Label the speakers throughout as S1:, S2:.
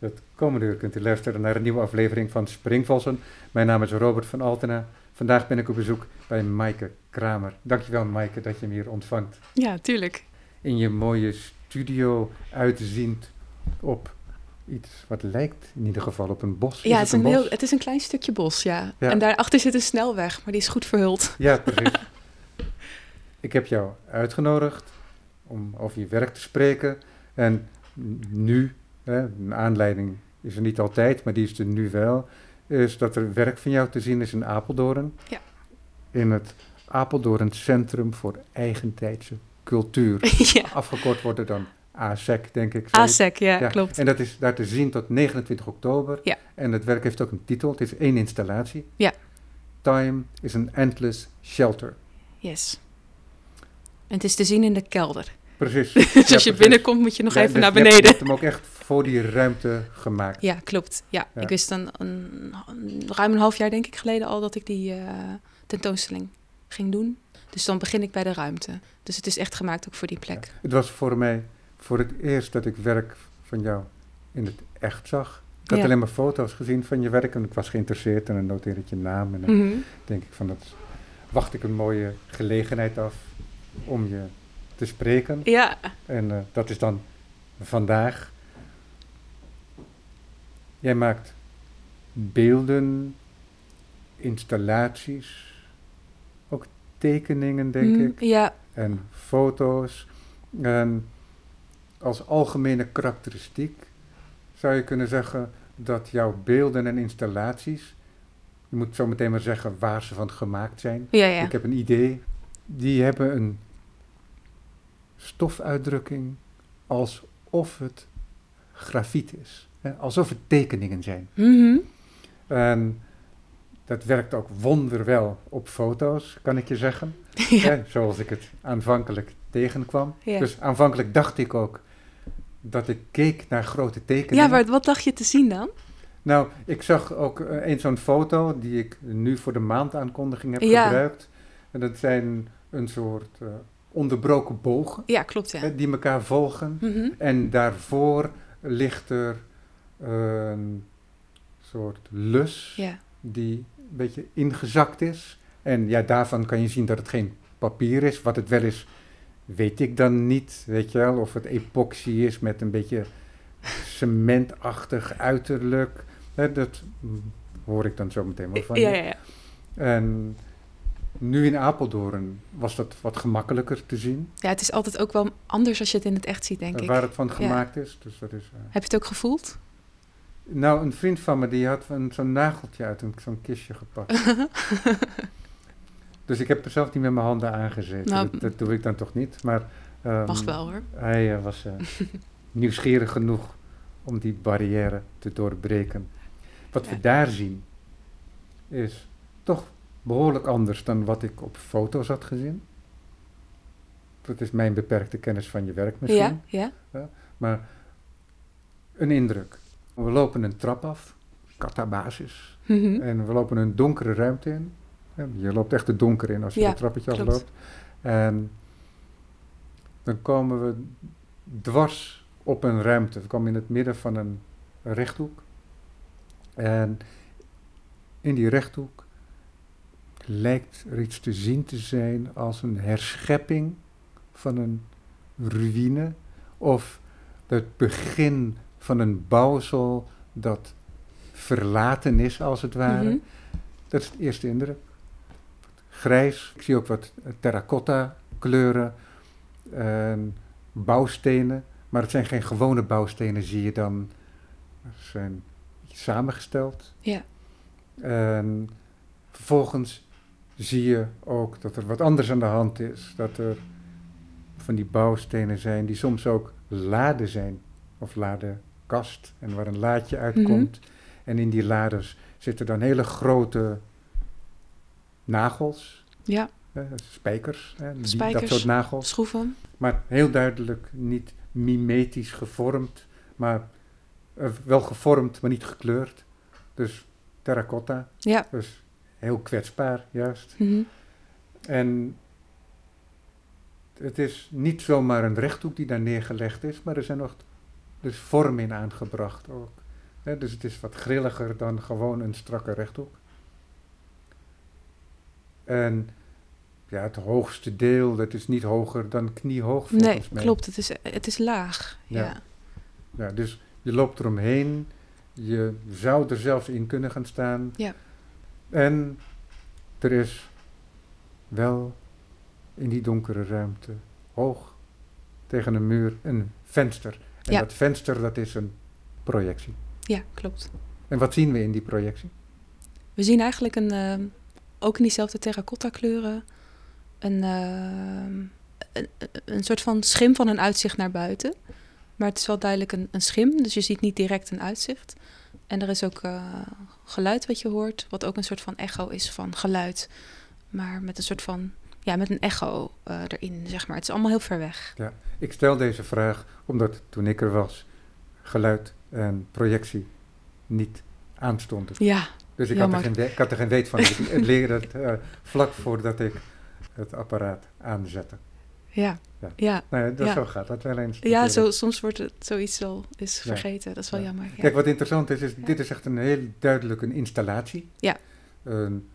S1: Het komende uur kunt u luisteren naar een nieuwe aflevering van Springvossen. Mijn naam is Robert van Altena. Vandaag ben ik op bezoek bij Maaike Kramer. Dankjewel Maaike dat je me hier ontvangt.
S2: Ja, tuurlijk.
S1: In je mooie studio uitziend op iets wat lijkt in ieder geval op een bos.
S2: Ja,
S1: is
S2: het is,
S1: een,
S2: heel, het is een klein stukje bos, ja.
S1: Ja.
S2: En daarachter zit een snelweg, maar die is goed verhuld.
S1: Ja, precies. ik heb jou uitgenodigd om over je werk te spreken. En nu, hè, een aanleiding is er niet altijd, maar die is er nu wel, is dat er werk van jou te zien is in Apeldoorn.
S2: Ja.
S1: In het Apeldoorn Centrum voor Eigentijdse Cultuur.
S2: ja.
S1: Afgekort wordt het dan ASEC, denk ik.
S2: ASEC, ja,
S1: Ja,
S2: klopt.
S1: En dat is daar te zien tot 29 oktober.
S2: Ja.
S1: En het werk heeft ook een titel. Het is één installatie.
S2: Ja.
S1: Time is an endless shelter.
S2: Yes. En het is te zien in de kelder.
S1: Precies.
S2: Dus
S1: Ja,
S2: als je
S1: precies.
S2: binnenkomt, moet je nog
S1: Ja,
S2: even
S1: dus
S2: naar beneden.
S1: Je hebt hem ook echt voor die ruimte gemaakt.
S2: Ja, klopt. Ja,
S1: Ja.
S2: ik wist dan een, een- ruim een half jaar denk ik geleden al dat ik die eh, tentoonstelling ging doen. Dus dan begin ik bij de ruimte. Dus het is echt gemaakt ook voor die plek.
S1: Het was voor mij voor het eerst dat ik werk van jou in het echt zag. Ik had
S2: Ja.
S1: alleen maar foto's gezien van je werk en ik was geïnteresseerd en dan noteer ik je naam. En dan
S2: Mhm.
S1: denk ik van dat wacht ik een mooie gelegenheid af om je te spreken.
S2: Ja,
S1: En eh, dat is dan vandaag. Jij maakt beelden, installaties, ook tekeningen, denk
S2: Mhm.
S1: ik,
S2: ja,
S1: en foto's. En als algemene karakteristiek zou je kunnen zeggen dat jouw beelden en installaties, je moet zo meteen maar zeggen waar ze van gemaakt zijn.
S2: ja, ja.
S1: Ik heb een idee. Die hebben een stofuitdrukking alsof het grafiet is. Alsof het tekeningen zijn.
S2: Mhm.
S1: En dat werkt ook wonderwel op foto's, kan ik je zeggen.
S2: ja.
S1: Zoals ik het aanvankelijk tegenkwam.
S2: Ja.
S1: Dus aanvankelijk dacht ik ook dat ik keek naar grote tekeningen.
S2: ja, maar wat dacht je te zien dan?
S1: Nou, ik zag ook uh, een zo'n foto die ik nu voor de maandaankondiging heb
S2: Ja.
S1: gebruikt. En dat zijn een soort eh, onderbroken bogen
S2: Ja, klopt, ja.
S1: die elkaar volgen.
S2: Mhm.
S1: En daarvoor ligt er een soort lus
S2: Ja,
S1: die een beetje ingezakt is. En ja, daarvan kan je zien dat het geen papier is. Wat het wel is, weet ik dan niet. Weet je wel, of het epoxy is met een beetje cementachtig uiterlijk. Hè, dat hoor ik dan zo meteen wel van
S2: ja, ja.
S1: En nu in Apeldoorn was dat wat gemakkelijker te zien.
S2: Ja, het is altijd ook wel anders als je het in het echt ziet, denk
S1: eh,
S2: ik.
S1: waar het van gemaakt is. Dus dat is eh,
S2: Heb je het ook gevoeld?
S1: Nou, een vriend van me die had zo'n nageltje uit een, zo'n kistje gepakt. dus ik heb er zelf niet met mijn handen aangezeten.
S2: Nou,
S1: dat, dat doe ik dan toch niet. Maar
S2: Mag wel hoor.
S1: hij eh, was eh, nieuwsgierig genoeg om die barrière te doorbreken. Wat we daar zien is toch behoorlijk anders dan wat ik op foto's had gezien. Dat is mijn beperkte kennis van je werk misschien.
S2: Ja, ja.
S1: Maar een indruk. We lopen een trap af, kata-basis.
S2: Mhm.
S1: En we lopen een donkere ruimte in. Je loopt echt het donker in als je
S2: Ja,
S1: trappetje afloopt. En dan komen we dwars op een ruimte. We komen in het midden van een rechthoek. En in die rechthoek lijkt er iets te zien te zijn als een herschepping van een ruïne. Of het begin van een bouwsel dat verlaten is, als het ware.
S2: Mhm.
S1: Dat is de eerste indruk. Grijs. Ik zie ook wat terracotta kleuren. En bouwstenen. Maar het zijn geen gewone bouwstenen, zie je dan. Ze zijn samengesteld.
S2: Ja.
S1: En vervolgens zie je ook dat er wat anders aan de hand is. Dat er van die bouwstenen zijn die soms ook laden zijn. Of ladenkast. En waar een laadje uitkomt. En in die laders zitten dan hele grote nagels.
S2: Ja,
S1: hè, spijkers. Die- dat soort nagels.
S2: schroeven.
S1: Maar heel duidelijk niet mimetisch gevormd. Maar eh, wel gevormd, maar niet gekleurd. Dus terracotta.
S2: Ja.
S1: Dus heel kwetsbaar, juist.
S2: Mhm.
S1: En het is niet zomaar een rechthoek die daar neergelegd is, maar er zijn nog dus vormen in aangebracht ook. Dus het is wat grilliger dan gewoon een strakke rechthoek. En ja, het hoogste deel, dat is niet hoger dan kniehoog volgens
S2: Nee,
S1: mij.
S2: klopt. Het is, het is laag.
S1: Ja.
S2: Ja.
S1: Ja, dus je loopt eromheen. Je zou er zelfs in kunnen gaan staan.
S2: Ja.
S1: En er is wel in die donkere ruimte, hoog tegen een muur, een venster. En
S2: Ja.
S1: dat venster, dat is een projectie.
S2: ja, klopt.
S1: En wat zien we in die projectie?
S2: We zien eigenlijk een, ehm, ook in diezelfde terracotta kleuren, een, ehm, een, een soort van schim van een uitzicht naar buiten. Maar het is wel duidelijk een, een schim, dus je ziet niet direct een uitzicht. En er is ook eh, geluid wat je hoort, wat ook een soort van echo is van geluid. Maar met een soort van, ja, met een echo eh, erin, zeg maar. Het is allemaal heel ver weg.
S1: Ik stel deze vraag omdat toen ik er was, geluid en projectie niet aanstonden.
S2: Ja,
S1: Dus ik had, er geen, ik had er geen weet van. Ik ik leerde het eh, vlak voordat ik het apparaat aanzette.
S2: ja,
S1: Ja.
S2: ja.
S1: Nou ja, dat
S2: Ja.
S1: zo gaat dat wel eens.
S2: Ja, zo, soms wordt het zoiets wel is
S1: Ja.
S2: vergeten. Dat is wel
S1: Ja.
S2: jammer. Ja.
S1: Kijk, wat interessant is, is
S2: Ja.
S1: dit is echt een heel duidelijk een installatie.
S2: Ja.
S1: Een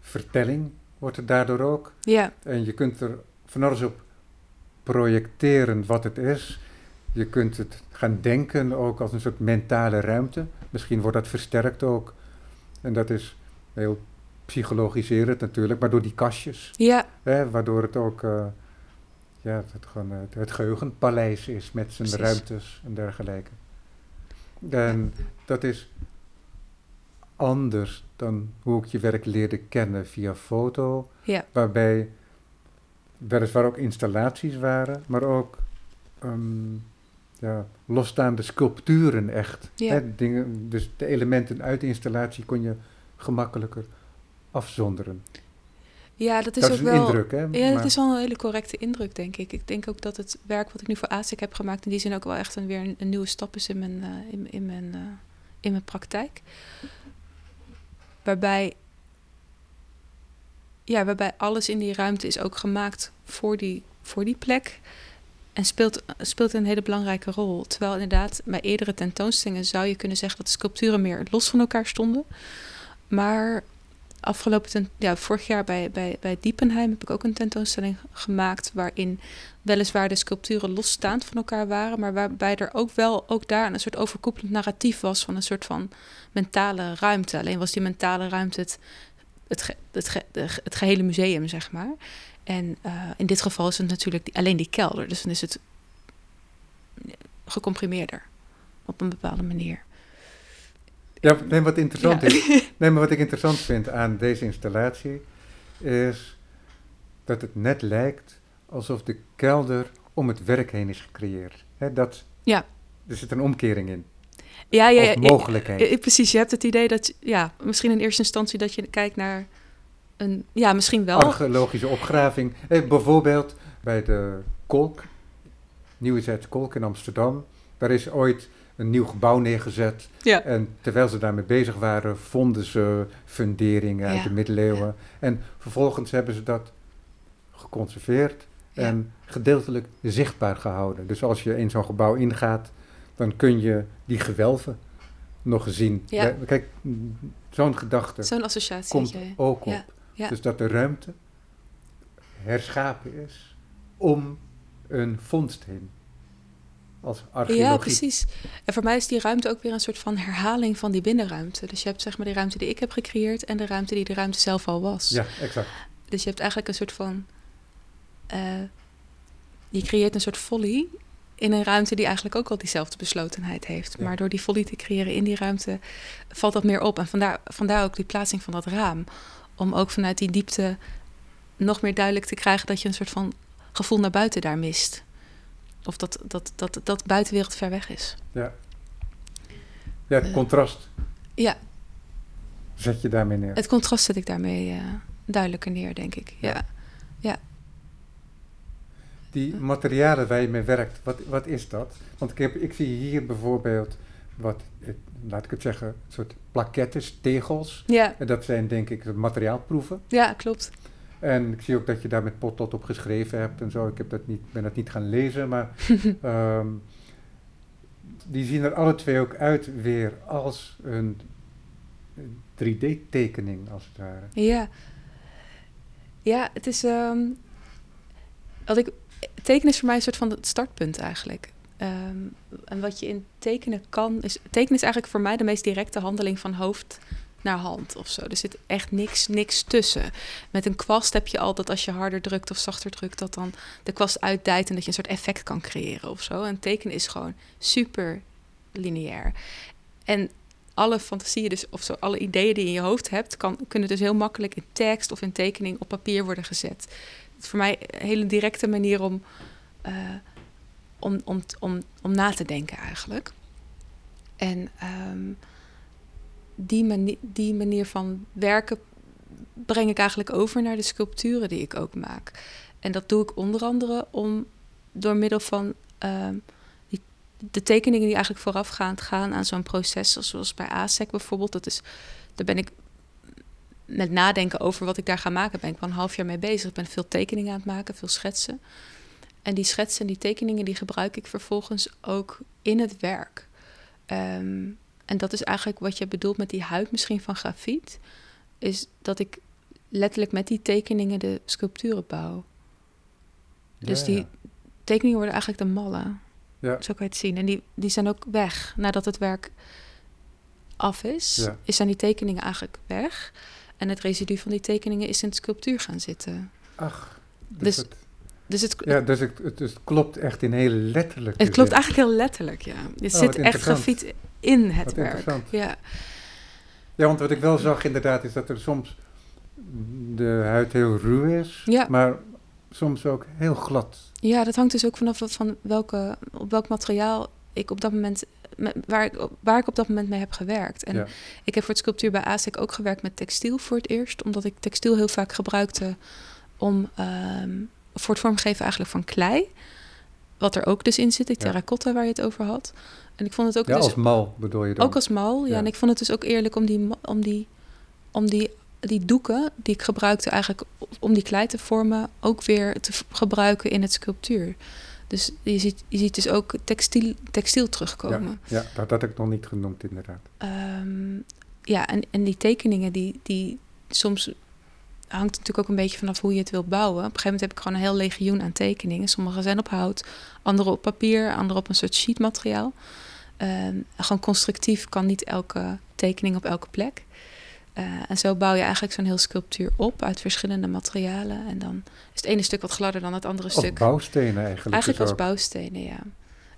S1: vertelling wordt het daardoor ook.
S2: ja,
S1: En je kunt er van alles op projecteren wat het is. Je kunt het gaan denken ook als een soort mentale ruimte. Misschien wordt dat versterkt ook. En dat is heel psychologiserend natuurlijk, maar door die kastjes.
S2: ja,
S1: Hè, waardoor het ook eh, ja, het, gewoon, het geheugenpaleis is met zijn
S2: Precies.
S1: ruimtes en dergelijke. En dat is anders dan hoe ik je werk leerde kennen via foto,
S2: ja,
S1: waarbij weliswaar ook installaties waren, maar ook ehm, ja, losstaande sculpturen echt.
S2: Ja.
S1: Hè, dingen, dus de elementen uit de installatie kon je gemakkelijker afzonderen.
S2: ja, dat is
S1: dat
S2: ook
S1: is een
S2: wel.
S1: indruk, hè?
S2: Ja, dat is wel een hele correcte indruk, denk ik. Ik denk ook dat het werk wat ik nu voor ASIC heb gemaakt, in die zin ook wel echt een, weer een, een nieuwe stap is in mijn, eh, in, in, mijn, eh, in mijn praktijk. Waarbij, ja, waarbij alles in die ruimte is ook gemaakt voor die, voor die plek. En speelt, speelt een hele belangrijke rol. Terwijl inderdaad, bij eerdere tentoonstellingen zou je kunnen zeggen dat de sculpturen meer los van elkaar stonden. Maar afgelopen ja, vorig jaar bij, bij, bij Diepenheim heb ik ook een tentoonstelling gemaakt waarin weliswaar de sculpturen losstaand van elkaar waren, maar waarbij er ook wel ook daar een soort overkoepelend narratief was van een soort van mentale ruimte. Alleen was die mentale ruimte het, het, ge- het, ge- het gehele museum, zeg maar. En eh, in dit geval is het natuurlijk die- alleen die kelder, dus dan is het gecomprimeerder op een bepaalde manier.
S1: Ja, nee, wat interessant
S2: Ja.
S1: is. Nee, maar wat ik interessant vind aan deze installatie is dat het net lijkt alsof de kelder om het werk heen is gecreëerd. Dat,
S2: Ja.
S1: Er zit een omkering in.
S2: Ja, ja,
S1: mogelijkheid.
S2: Eh, eh, precies, je hebt het idee dat, ja, misschien in eerste instantie dat je kijkt naar een, ja, misschien wel.
S1: Archeologische opgraving. Eh, bijvoorbeeld bij de Kolk, Nieuwezijds Kolk in Amsterdam. Daar is ooit een nieuw gebouw neergezet.
S2: Ja.
S1: En terwijl ze daarmee bezig waren, vonden ze funderingen uit
S2: Ja,
S1: de middeleeuwen. En vervolgens hebben ze dat geconserveerd en gedeeltelijk zichtbaar gehouden. Dus als je in zo'n gebouw ingaat, dan kun je die gewelven nog zien.
S2: Ja.
S1: Kijk, zo'n gedachte
S2: Zo'n associatie.
S1: komt ook op.
S2: ja.
S1: Dus dat de ruimte herschapen is om een vondst heen. Als archeologie.
S2: Ja, precies. En voor mij is die ruimte ook weer een soort van herhaling van die binnenruimte. Dus je hebt zeg maar die ruimte die ik heb gecreëerd en de ruimte die de ruimte zelf al was.
S1: Ja, exact.
S2: Dus je hebt eigenlijk een soort van. eh, je creëert een soort folly in een ruimte die eigenlijk ook al diezelfde beslotenheid heeft.
S1: Ja.
S2: Maar door die folly te creëren in die ruimte valt dat meer op. En vandaar, vandaar ook die plaatsing van dat raam. Om ook vanuit die diepte nog meer duidelijk te krijgen dat je een soort van gevoel naar buiten daar mist. Of dat, dat, dat, dat buitenwereld ver weg is.
S1: Ja, ja het
S2: Eh.
S1: contrast
S2: Ja,
S1: zet je daarmee neer.
S2: het contrast zet ik daarmee eh, duidelijker neer, denk ik. Ja.
S1: Die materialen waar je mee werkt, wat, wat is dat? Want ik, heb, ik zie hier bijvoorbeeld wat, eh, laat ik het zeggen, een soort plakettes, tegels.
S2: Ja,
S1: En dat zijn denk ik materiaalproeven.
S2: ja, klopt.
S1: En ik zie ook dat je daar met potlood op geschreven hebt en zo. Ik heb dat niet, ben dat niet gaan lezen, maar ehm, die zien er alle twee ook uit weer als een 3D-tekening, als het ware.
S2: Ja. Ja, het is... ehm, wat ik, tekenen is voor mij een soort van het startpunt eigenlijk. Ehm, en wat je in tekenen kan... Is, tekenen is eigenlijk voor mij de meest directe handeling van hoofd naar hand of zo. Er zit echt niks, niks tussen. Met een kwast heb je al dat als je harder drukt of zachter drukt... dat dan de kwast uitdijt en dat je een soort effect kan creëren of zo. En tekenen is gewoon super lineair. En alle fantasieën, dus, of zo, alle ideeën die je in je hoofd hebt, kan, kunnen dus heel makkelijk in tekst of in tekening op papier worden gezet. Is voor mij een hele directe manier om, eh, om, om, om, om na te denken eigenlijk. En ehm, die, die manier van werken breng ik eigenlijk over naar de sculpturen die ik ook maak. En dat doe ik onder andere om door middel van ehm, die, de tekeningen die eigenlijk voorafgaand gaan aan zo'n proces, zoals bij ASEC bijvoorbeeld. Dat is, daar ben ik met nadenken over wat ik daar ga maken, ben ik een half jaar mee bezig. Ik ben veel tekeningen aan het maken, veel schetsen. En die schetsen en die tekeningen die gebruik ik vervolgens ook in het werk. Ehm, en dat is eigenlijk wat je bedoelt met die huid misschien van grafiet. Is dat ik letterlijk met die tekeningen de sculpturen bouw. Dus
S1: Ja,
S2: die tekeningen worden eigenlijk de mallen.
S1: Ja.
S2: Zo kan je het zien. En die, die zijn ook weg. Nadat het werk af is,
S1: Ja.
S2: is zijn die tekeningen eigenlijk weg. En het residu van die tekeningen is in de sculptuur gaan zitten.
S1: Ach,
S2: Dus
S1: dus het,
S2: Dus het,
S1: ja, dus het, het, het klopt echt in hele letterlijke
S2: het klopt eigenlijk heel letterlijk, ja. Er
S1: wat
S2: zit echt grafiet in het
S1: Wat
S2: werk. Ja.
S1: Ja, want wat ik wel zag inderdaad is dat er soms de huid heel ruw is,
S2: Ja.
S1: maar soms ook heel glad.
S2: ja, dat hangt dus ook vanaf wat- van welke, op welk materiaal ik op dat moment, waar ik, op- waar ik op dat moment mee heb gewerkt. En
S1: Ja.
S2: ik heb voor het sculptuur bij ASEC ook gewerkt met textiel voor het eerst, omdat ik textiel heel vaak gebruikte om ehm, voor het vormgeven eigenlijk van klei. Wat er ook dus in zit, die terracotta waar je het over had. En ik vond het ook
S1: Ja,
S2: dus
S1: als mal bedoel je dan?
S2: Ook als mal, ja.
S1: Ja.
S2: En ik vond het dus ook eerlijk om die, om die, om die, die doeken die ik gebruikte eigenlijk om die klei te vormen, ook weer te gebruiken in het sculptuur. Dus je ziet, je ziet dus ook textiel, textiel terugkomen.
S1: Ja, dat had ik nog niet genoemd inderdaad.
S2: Ehm, ja, en, en die tekeningen, die, die soms hangt natuurlijk ook een beetje vanaf hoe je het wilt bouwen. Op een gegeven moment heb ik gewoon een heel legioen aan tekeningen. Sommige zijn op hout, andere op papier, andere op een soort sheetmateriaal. Ehm, gewoon constructief kan niet elke tekening op elke plek. Eh, en zo bouw je eigenlijk zo'n heel sculptuur op uit verschillende materialen. En dan is het ene stuk wat gladder dan het andere
S1: Als
S2: stuk.
S1: bouwstenen eigenlijk.
S2: Eigenlijk als bouwstenen, ja.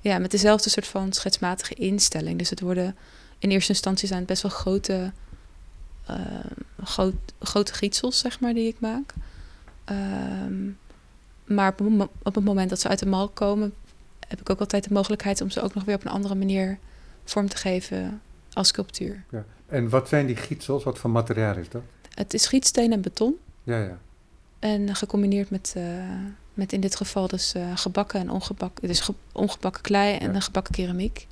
S2: Ja, met dezelfde soort van schetsmatige instelling. Dus het worden in eerste instantie zijn het best wel grote, groot, grote gietsels, zeg maar, die ik maak. Ehm, maar op het moment dat ze uit de mal komen, heb ik ook altijd de mogelijkheid om ze ook nog weer op een andere manier vorm te geven als sculptuur.
S1: En wat zijn die gietsels? Wat voor materiaal is dat?
S2: Het is gietsteen en beton.
S1: Ja, ja.
S2: En gecombineerd met, eh, met in dit geval dus eh, gebakken en ongebakken, dus ge- ongebakken klei en
S1: Ja.
S2: gebakken keramiek.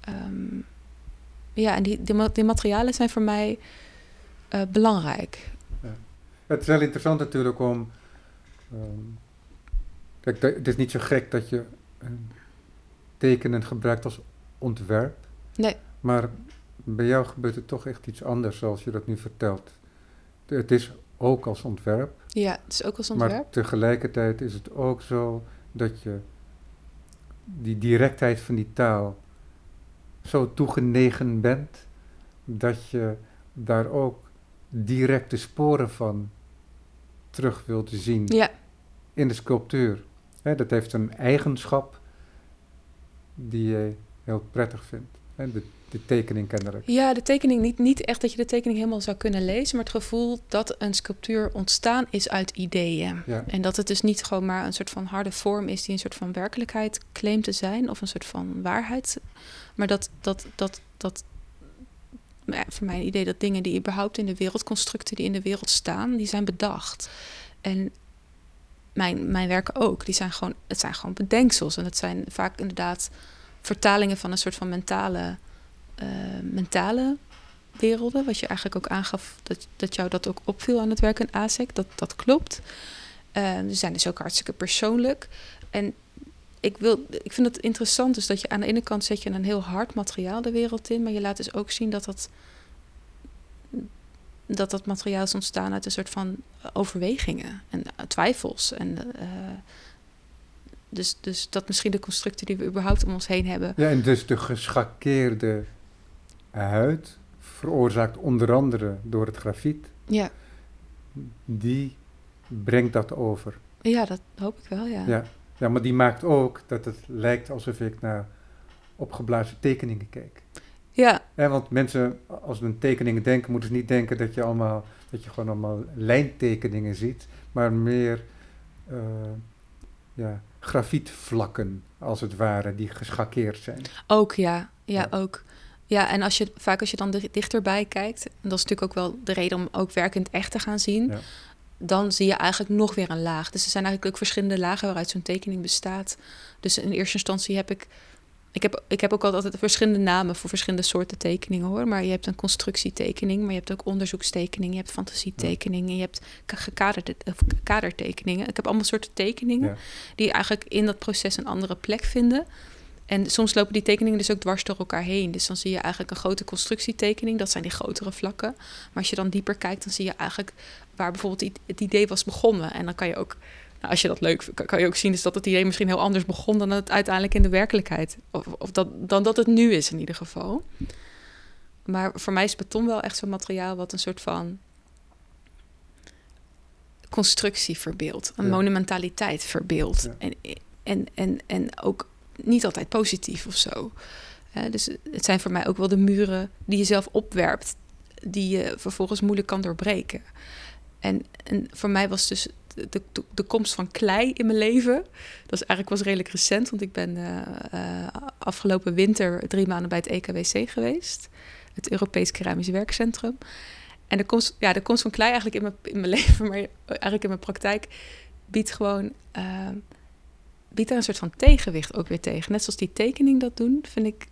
S2: Ehm, ja, en die, die, ma- die materialen zijn voor mij eh, belangrijk.
S1: Het is wel interessant natuurlijk om... ehm, kijk, het is niet zo gek dat je een tekenen gebruikt als ontwerp.
S2: Nee.
S1: Maar bij jou gebeurt het toch echt iets anders zoals je dat nu vertelt. Het is ook als ontwerp,
S2: Ja, het is ook als
S1: maar
S2: ontwerp.
S1: tegelijkertijd is het ook zo dat je die directheid van die taal zo toegenegen bent dat je daar ook directe sporen van terug wilt zien
S2: Ja,
S1: in de sculptuur. Dat heeft een eigenschap die je heel prettig vindt. Hè, de, de tekening kennelijk.
S2: ja, de tekening, niet, niet echt dat je de tekening helemaal zou kunnen lezen, maar het gevoel dat een sculptuur ontstaan is uit ideeën.
S1: Ja,
S2: En dat het dus niet gewoon maar een soort van harde vorm is die een soort van werkelijkheid claimt te zijn of een soort van waarheid. Maar dat, dat, dat, dat ja, voor mijn idee dat dingen die überhaupt in de wereld, constructen die in de wereld staan, die zijn bedacht. En mijn, mijn werken ook, die zijn gewoon, het zijn gewoon bedenksels. En het zijn vaak inderdaad vertalingen van een soort van mentale, eh, mentale werelden. Wat je eigenlijk ook aangaf, dat, dat jou dat ook opviel aan het werk in ASEC. Dat, dat klopt. Eh, ze zijn dus ook hartstikke persoonlijk. En ik, wil, ik vind het interessant dus dat je aan de ene kant zet je een heel hard materiaal de wereld in, maar je laat dus ook zien dat dat, dat, dat materiaal is ontstaan uit een soort van overwegingen en eh, twijfels. En, eh, dus, dus dat misschien de constructen die we überhaupt om ons heen hebben.
S1: Ja, en dus de geschakeerde huid, veroorzaakt onder andere door het grafiet,
S2: Ja,
S1: die brengt dat over.
S2: ja dat hoop ik wel, ja.
S1: Ja. ja, maar die maakt ook dat het lijkt alsof ik naar opgeblazen tekeningen kijk.
S2: Ja,
S1: want mensen, als ze aan tekeningen denken, moeten ze niet denken dat je, allemaal, dat je gewoon allemaal lijntekeningen ziet, maar meer eh, ja, grafietvlakken, als het ware, die geschakeerd zijn.
S2: Ook ja, ja,
S1: Ja.
S2: ook. Ja, en als je vaak als je dan di- dichterbij kijkt, en dat is natuurlijk ook wel de reden om ook werk in het echt te gaan zien,
S1: Ja.
S2: dan zie je eigenlijk nog weer een laag. Dus er zijn eigenlijk ook verschillende lagen waaruit zo'n tekening bestaat. Dus in eerste instantie heb ik. Ik heb, ik heb ook altijd verschillende namen voor verschillende soorten tekeningen hoor. Maar je hebt een constructietekening, maar je hebt ook onderzoekstekeningen, je hebt fantasietekeningen, je hebt ka- gekaderde of kadertekeningen. Ik heb allemaal soorten tekeningen
S1: Ja.
S2: die eigenlijk in dat proces een andere plek vinden. En soms lopen die tekeningen dus ook dwars door elkaar heen. Dus dan zie je eigenlijk een grote constructietekening, dat zijn die grotere vlakken. Maar als je dan dieper kijkt, dan zie je eigenlijk waar bijvoorbeeld het idee was begonnen. En dan kan je ook, nou, als je dat leuk vindt, kan- je ook zien dus dat het idee misschien heel anders begon dan het uiteindelijk in de werkelijkheid. Of, of dat, dan dat het nu is in ieder geval. Maar voor mij is beton wel echt zo'n materiaal wat een soort van constructie verbeeldt. Een
S1: Ja.
S2: monumentaliteit verbeeldt.
S1: Ja.
S2: En, en, en, en ook niet altijd positief of zo. Dus het zijn voor mij ook wel de muren die je zelf opwerpt, die je vervolgens moeilijk kan doorbreken. En, en voor mij was dus de, de, de komst van klei in mijn leven. Dat is eigenlijk was redelijk recent, want ik ben eh, eh, afgelopen winter drie maanden bij het EKWC geweest, het Europees Keramisch Werkcentrum. En de komst, ja, de komst van klei eigenlijk in mijn, in mijn leven, maar eigenlijk in mijn praktijk, biedt gewoon eh, biedt daar een soort van tegenwicht ook weer tegen. Net zoals die tekening dat doen, vind ik.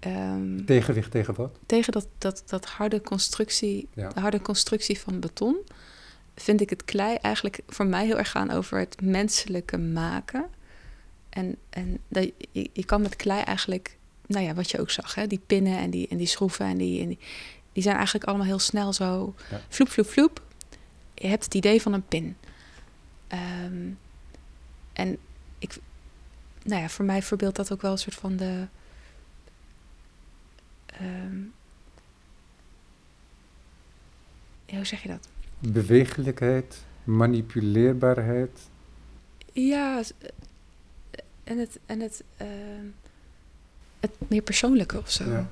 S2: ehm,
S1: Tegenwicht tegen wat?
S2: tegen dat, dat, dat harde constructie,
S1: Ja.
S2: de harde constructie van beton, vind ik het klei eigenlijk voor mij heel erg gaan over het menselijke maken. En, en dat, je, je kan met klei eigenlijk, nou ja, wat je ook zag, hè, die pinnen en die, en die schroeven en die, en die, die zijn eigenlijk allemaal heel snel zo
S1: Ja.
S2: vloep, vloep, vloep. Je hebt het idee van een pin. Ehm, en ik, nou ja, voor mij verbeeldt dat ook wel een soort van de. ehm, ja, hoe zeg je dat?
S1: Bewegelijkheid, manipuleerbaarheid.
S2: Ja, eh, en het, en het, ehm, het meer persoonlijke of zo.
S1: Ja.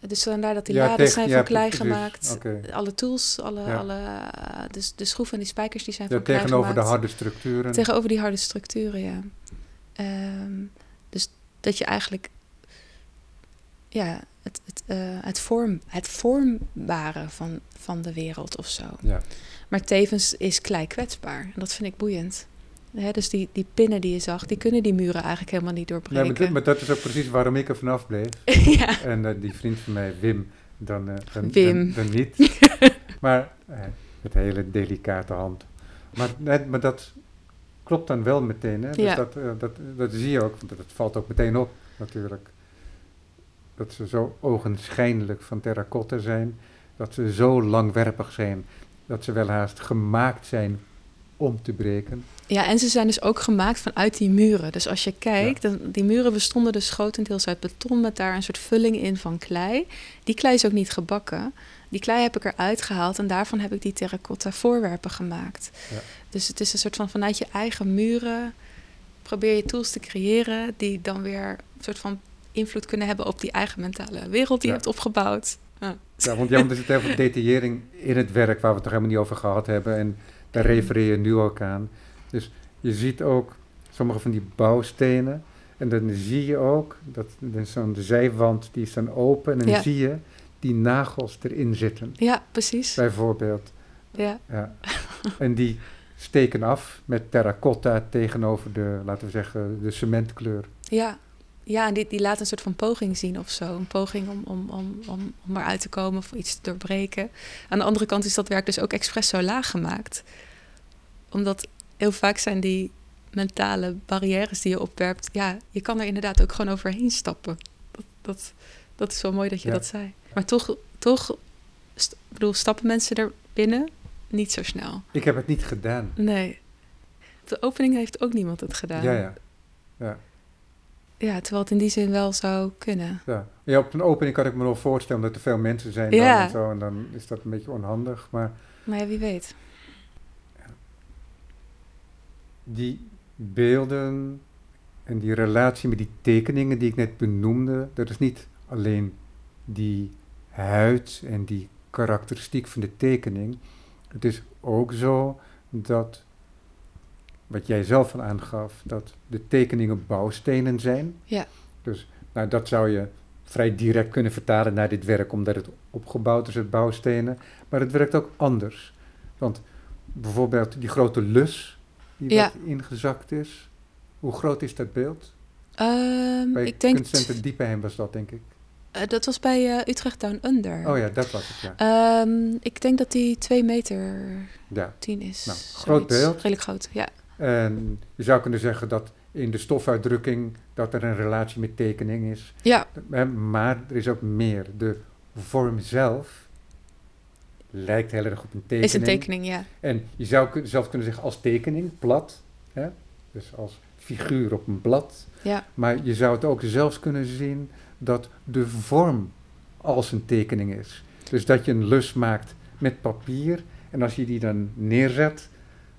S2: Dus vandaar dat die
S1: Ja,
S2: laden
S1: tegen-
S2: zijn
S1: ja,
S2: van klei
S1: precies.
S2: gemaakt. Alle tools, alle,
S1: Ja.
S2: alle eh, de, de schroeven en die spijkers die zijn
S1: Ja,
S2: van klei
S1: tegenover de
S2: gemaakt.
S1: harde structuren.
S2: Tegenover die harde structuren, ja. Ehm, dus dat je eigenlijk ja, het, het, eh, het, vorm, het vormbare van, van de wereld of zo.
S1: Ja.
S2: Maar tevens is klei kwetsbaar. En dat vind ik boeiend. Dus die, die pinnen die je zag, die kunnen die muren eigenlijk helemaal niet doorbreken.
S1: maar, dit- maar dat is ook precies waarom ik er vanaf bleef.
S2: ja.
S1: En eh, die vriend van mij, Wim, dan, eh, dan,
S2: Wim.
S1: dan, dan niet. maar met hele delicate hand. Maar, net, maar dat klopt dan wel meteen. Hè? Dus
S2: Ja.
S1: dat, dat, dat zie je ook, want dat valt ook meteen op natuurlijk. Dat ze zo ogenschijnlijk van terracotta zijn. Dat ze zo langwerpig zijn. Dat ze wel haast gemaakt zijn om te breken.
S2: ja, en ze zijn dus ook gemaakt vanuit die muren. Dus als je kijkt, dan, die muren bestonden dus grotendeels uit beton met daar een soort vulling in van klei. Die klei is ook niet gebakken. Die klei heb ik eruit gehaald en daarvan heb ik die terracotta voorwerpen gemaakt.
S1: Ja.
S2: Dus het is een soort van vanuit je eigen muren probeer je tools te creëren die dan weer een soort van invloed kunnen hebben op die eigen mentale wereld die
S1: Ja.
S2: je hebt opgebouwd. Ja.
S1: Ja, want, ja, er zit heel veel detaillering in het werk waar we het nog helemaal niet over gehad hebben. En daar refereer je nu ook aan. Dus je ziet ook sommige van die bouwstenen. En dan zie je ook dat is zo'n zijwand die is dan open. En dan
S2: Ja.
S1: zie je die nagels erin zitten,
S2: ja, precies.
S1: bijvoorbeeld.
S2: Ja.
S1: Ja. en die steken af met terracotta tegenover de, laten we zeggen, de cementkleur.
S2: Ja, ja en die, die laat een soort van poging zien of zo. Een poging om, om, om, om, om eruit te komen of iets te doorbreken. Aan de andere kant is dat werk dus ook expres zo laag gemaakt. Omdat heel vaak zijn die mentale barrières die je opwerpt, ja, je kan er inderdaad ook gewoon overheen stappen. Dat, dat, dat is wel mooi dat je
S1: Ja.
S2: dat zei. Maar toch, toch st- bedoel, stappen mensen er binnen niet zo snel.
S1: Ik heb het niet gedaan.
S2: Nee. De opening heeft ook niemand het gedaan.
S1: Ja, ja. ja,
S2: Ja, terwijl het in die zin wel zou kunnen.
S1: ja. ja, op een opening kan ik me nog voorstellen dat er veel mensen zijn dan en zo. En dan is dat een beetje onhandig. Maar
S2: Maar ja, wie weet.
S1: die beelden en die relatie met die tekeningen die ik net benoemde, dat is niet alleen die huid en die karakteristiek van de tekening. Het is ook zo dat, wat jij zelf al aangaf, dat de tekeningen bouwstenen zijn.
S2: Ja.
S1: Dus nou, dat zou je vrij direct kunnen vertalen naar dit werk, omdat het opgebouwd is uit bouwstenen. Maar het werkt ook anders. Want bijvoorbeeld die grote lus die
S2: Ja.
S1: wat ingezakt is. Hoe groot is dat beeld?
S2: Ehm,
S1: Bij
S2: ik denk,
S1: Kunstcentrum Diepenheim was dat, denk ik.
S2: eh, dat was bij eh, Utrecht Down Under.
S1: Oh ja, dat was het, ja.
S2: Ehm, ik denk dat die 2 meter
S1: ja.
S2: 10 is.
S1: Nou, groot beeld.
S2: Redelijk groot, ja.
S1: En je zou kunnen zeggen dat in de stofuitdrukking dat er een relatie met tekening is.
S2: Ja,
S1: Maar er is ook meer. De vorm zelf lijkt heel erg op een tekening.
S2: is een tekening, ja.
S1: En je zou zelf kunnen zeggen als tekening, plat. Hè? Dus als figuur op een blad.
S2: Ja,
S1: Maar je zou het ook zelfs kunnen zien dat de vorm als een tekening is. Dus dat je een lus maakt met papier. En als je die dan neerzet,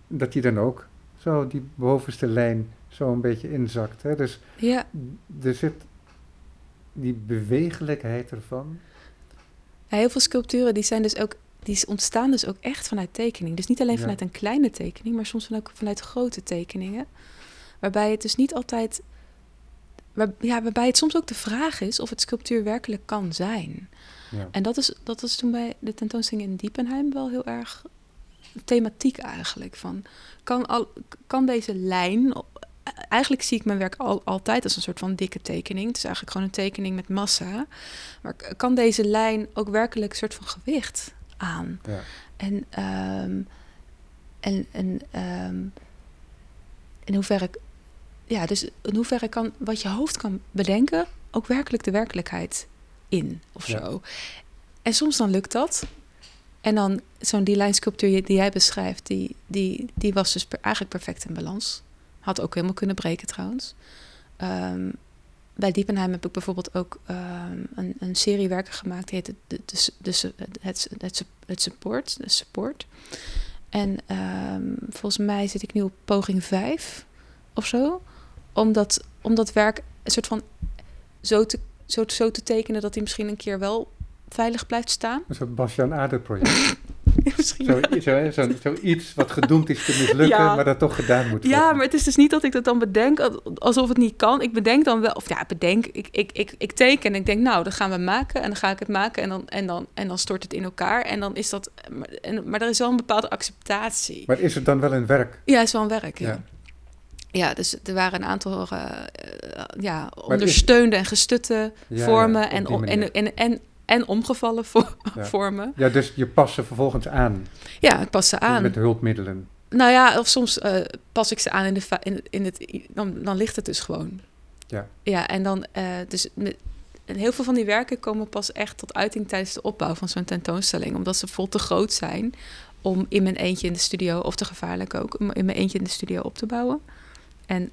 S1: dat die dan ook zo die bovenste lijn zo een beetje inzakt. Hè? Dus
S2: ja.
S1: er zit die bewegelijkheid ervan.
S2: Ja, heel veel sculpturen die zijn dus ook, die ontstaan dus ook echt vanuit tekening. Dus niet alleen
S1: Ja.
S2: vanuit een kleine tekening, maar soms ook vanuit grote tekeningen. Waarbij het dus niet altijd, waar, ja, waarbij het soms ook de vraag is of het sculptuur werkelijk kan zijn.
S1: Ja.
S2: En dat is, dat is toen bij de tentoonstelling in Diepenheim wel heel erg thematiek eigenlijk. Van, kan, al, kan deze lijn... Eigenlijk zie ik mijn werk al, altijd als een soort van dikke tekening. Het is eigenlijk gewoon een tekening met massa. Maar kan deze lijn ook werkelijk een soort van gewicht aan?
S1: Ja.
S2: En, ehm, en, en ehm, in hoeverre... Ja, dus in hoeverre kan wat je hoofd kan bedenken... ook werkelijk de werkelijkheid in of
S1: Ja.
S2: zo. En soms dan lukt dat. En dan zo'n die lijnsculptuur die jij beschrijft... die, die, die was dus eigenlijk perfect in balans. Had ook helemaal kunnen breken trouwens. Ehm, bij Diepenheim heb ik bijvoorbeeld ook ehm, een, een serie werken gemaakt... die heet de, de, de, de- het, het, het, support, de support. En ehm, volgens mij zit ik nu op poging 5 of zo. Om dat, om dat werk een soort van zo te, zo, zo te tekenen... dat hij misschien een keer wel veilig blijft staan.
S1: Een soort Bastiaan Ader project.
S2: misschien
S1: Zo, zo, zo, zoiets wat gedoemd is te mislukken,
S2: Ja.
S1: maar dat toch gedaan moet worden.
S2: Ja, maar het is dus niet dat ik dat dan bedenk al- alsof het niet kan. Ik bedenk dan wel, of ja, bedenk, ik, ik, ik, ik teken en ik denk, nou, dat gaan we maken. En dan ga ik het maken en dan, en dan, en dan stort het in elkaar. En dan is dat, maar, en, maar er is wel een bepaalde acceptatie.
S1: Maar is het dan wel een werk?
S2: Ja, het is wel een werk, ja.
S1: Ja.
S2: ja. dus er waren een aantal eh, eh, ja, ondersteunde en gestutte
S1: Ja,
S2: vormen en, en, en, en, en omgevallen
S1: Ja.
S2: vormen.
S1: Ja, dus je past ze vervolgens aan,
S2: Ja, het past ze aan.
S1: met hulpmiddelen.
S2: Nou ja, of soms eh, pas ik ze aan in, de in, in het... Dan, dan ligt het dus gewoon.
S1: Ja.
S2: Ja, en dan... eh, dus met, heel veel van die werken komen pas echt tot uiting tijdens de opbouw van zo'n tentoonstelling. Omdat ze vol te groot zijn om in mijn eentje in de studio, of te gevaarlijk ook, om in mijn eentje in de studio op te bouwen. En,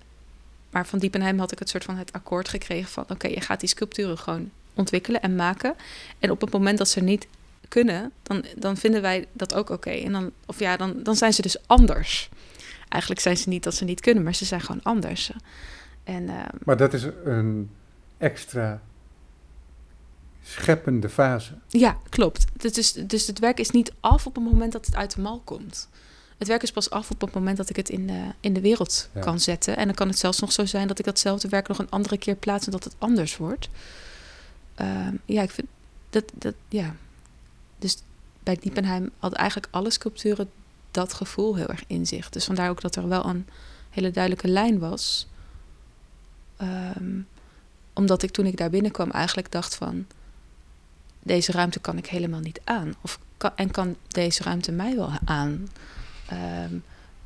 S2: maar van Diepenheim had ik het soort van het akkoord gekregen van... oké, je gaat die sculpturen gewoon ontwikkelen en maken. En op het moment dat ze niet kunnen, dan, dan vinden wij dat ook oké. En dan, of ja, dan, dan zijn ze dus anders. Eigenlijk zijn ze niet dat ze niet kunnen, maar ze zijn gewoon anders. En eh,
S1: Maar dat is een extra scheppende fase.
S2: ja, klopt. Dus, dus, dus het werk is niet af op het moment dat het uit de mal komt. Het werk is pas af op het moment dat ik het in de, in de wereld
S1: Ja.
S2: kan zetten. En dan kan het zelfs nog zo zijn dat ik datzelfde werk nog een andere keer plaats en dat het anders wordt. Ehm, ja, ik vind dat, dat, ja. Dus bij Diepenheim hadden eigenlijk alle sculpturen dat gevoel heel erg in zich. Dus vandaar ook dat er wel een hele duidelijke lijn was. Ehm, omdat ik toen ik daar binnenkwam eigenlijk dacht van... deze ruimte kan ik helemaal niet aan. Of kan, en kan deze ruimte mij wel aan? Ehm,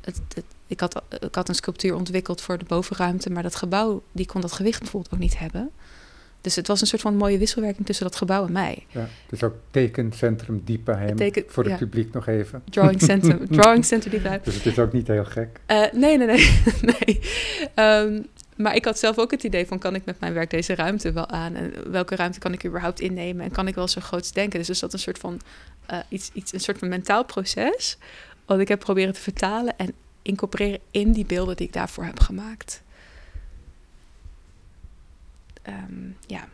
S2: het, ik had, ik had een sculptuur ontwikkeld voor de bovenruimte, maar dat gebouw die kon dat gewicht bijvoorbeeld ook niet hebben. Dus het was een soort van mooie wisselwerking tussen dat gebouw en mij.
S1: Ja, dus ook tekencentrum Diepenheim,
S2: Teken-
S1: voor het
S2: ja.
S1: publiek nog even.
S2: Drawing Center, drawing center die
S1: Dus het is ook niet heel gek.
S2: Eh, nee, nee, nee. nee. Ehm, maar ik had zelf ook het idee van... kan ik met mijn werk deze ruimte wel aan? En welke ruimte kan ik überhaupt innemen? En kan ik wel zo groots denken? Dus is dat een soort van... eh, iets, iets, een soort van mentaal proces... wat ik heb proberen te vertalen... en incorporeren in die beelden die ik daarvoor heb gemaakt. Ehm, ja.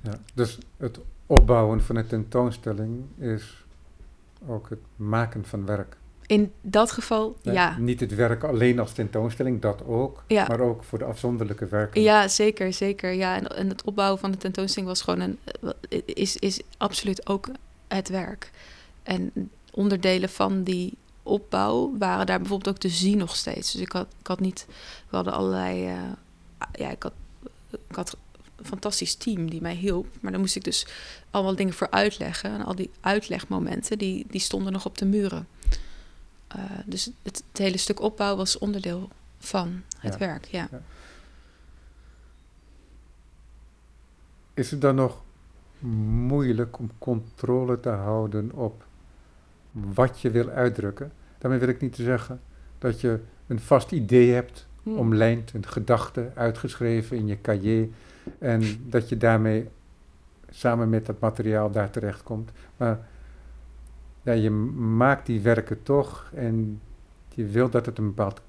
S1: Ja, dus het opbouwen van een tentoonstelling is ook het maken van werk.
S2: In dat geval, ja.
S1: Niet het werk alleen als tentoonstelling, dat ook,
S2: Ja.
S1: maar ook voor de afzonderlijke werken.
S2: Ja, zeker, zeker. Ja, en, en het opbouwen van de tentoonstelling was gewoon een, eh, is, is absoluut ook het werk. En onderdelen van die opbouw waren daar bijvoorbeeld ook te zien nog steeds. Dus ik had, ik had niet, we hadden allerlei, eh, ja, ik had, ik had een fantastisch team die mij hielp. Maar daar moest ik dus allemaal dingen voor uitleggen. En al die uitlegmomenten, die, die stonden nog op de muren. Eh, dus het, het hele stuk opbouw was onderdeel van het
S1: Ja.
S2: werk, ja.
S1: Is het dan nog moeilijk om controle te houden op wat je wil uitdrukken? Daarmee wil ik niet zeggen dat je een vast idee hebt,
S2: Hmm.
S1: omlijnd, een gedachte uitgeschreven in je cahier en dat je daarmee samen met dat materiaal daar terechtkomt. Maar ja, je maakt die werken toch en je wil dat het een bepaald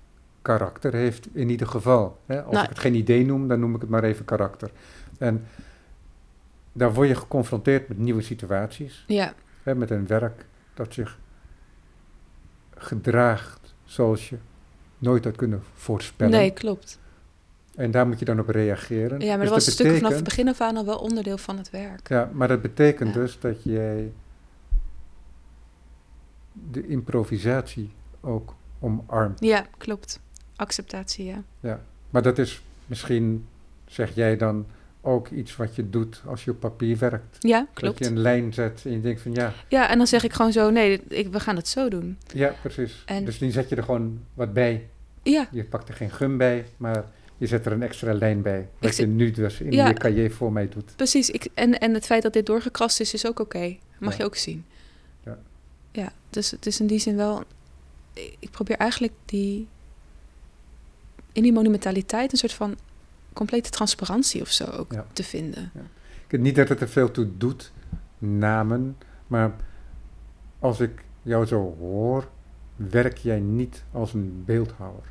S1: karakter heeft in ieder geval. Hè? Als
S2: Nou-
S1: ik het geen idee noem, dan noem ik het maar even karakter. En daar word je geconfronteerd met nieuwe situaties,
S2: Ja,
S1: hè, met een werk dat zich gedraagt zoals je nooit had kunnen voorspellen.
S2: nee, klopt.
S1: En daar moet je dan op reageren.
S2: Ja, maar
S1: Dus
S2: dat was
S1: dat
S2: stukken vanaf het begin af aan al wel onderdeel van het werk.
S1: Ja, maar dat betekent
S2: Ja.
S1: dus dat jij de improvisatie ook omarmt.
S2: Ja, klopt. Acceptatie, ja.
S1: Ja. Maar dat is misschien, zeg jij dan, ook iets wat je doet als je op papier werkt.
S2: Ja,
S1: Dat
S2: klopt.
S1: je een lijn zet en je denkt van ja,
S2: Ja, en dan zeg ik gewoon zo, nee, ik, we gaan het zo doen.
S1: ja precies.
S2: En-
S1: Dus nu zet je er gewoon wat bij.
S2: Ja,
S1: Je pakt er geen gum bij, maar je zet er een extra lijn bij. Wat je nu dus in
S2: Ja.
S1: je cahier voor mij doet.
S2: precies. Ik, en, en het feit dat dit doorgekrast is, is ook oké. Mag
S1: Ja.
S2: je ook zien.
S1: Ja.
S2: Ja, dus het is in die zin wel... Ik probeer eigenlijk die... In die monumentaliteit een soort van complete transparantie of zo ook te vinden.
S1: Ik weet niet dat het er veel toe doet, namen, maar als ik jou zo hoor, werk jij niet als een beeldhouwer.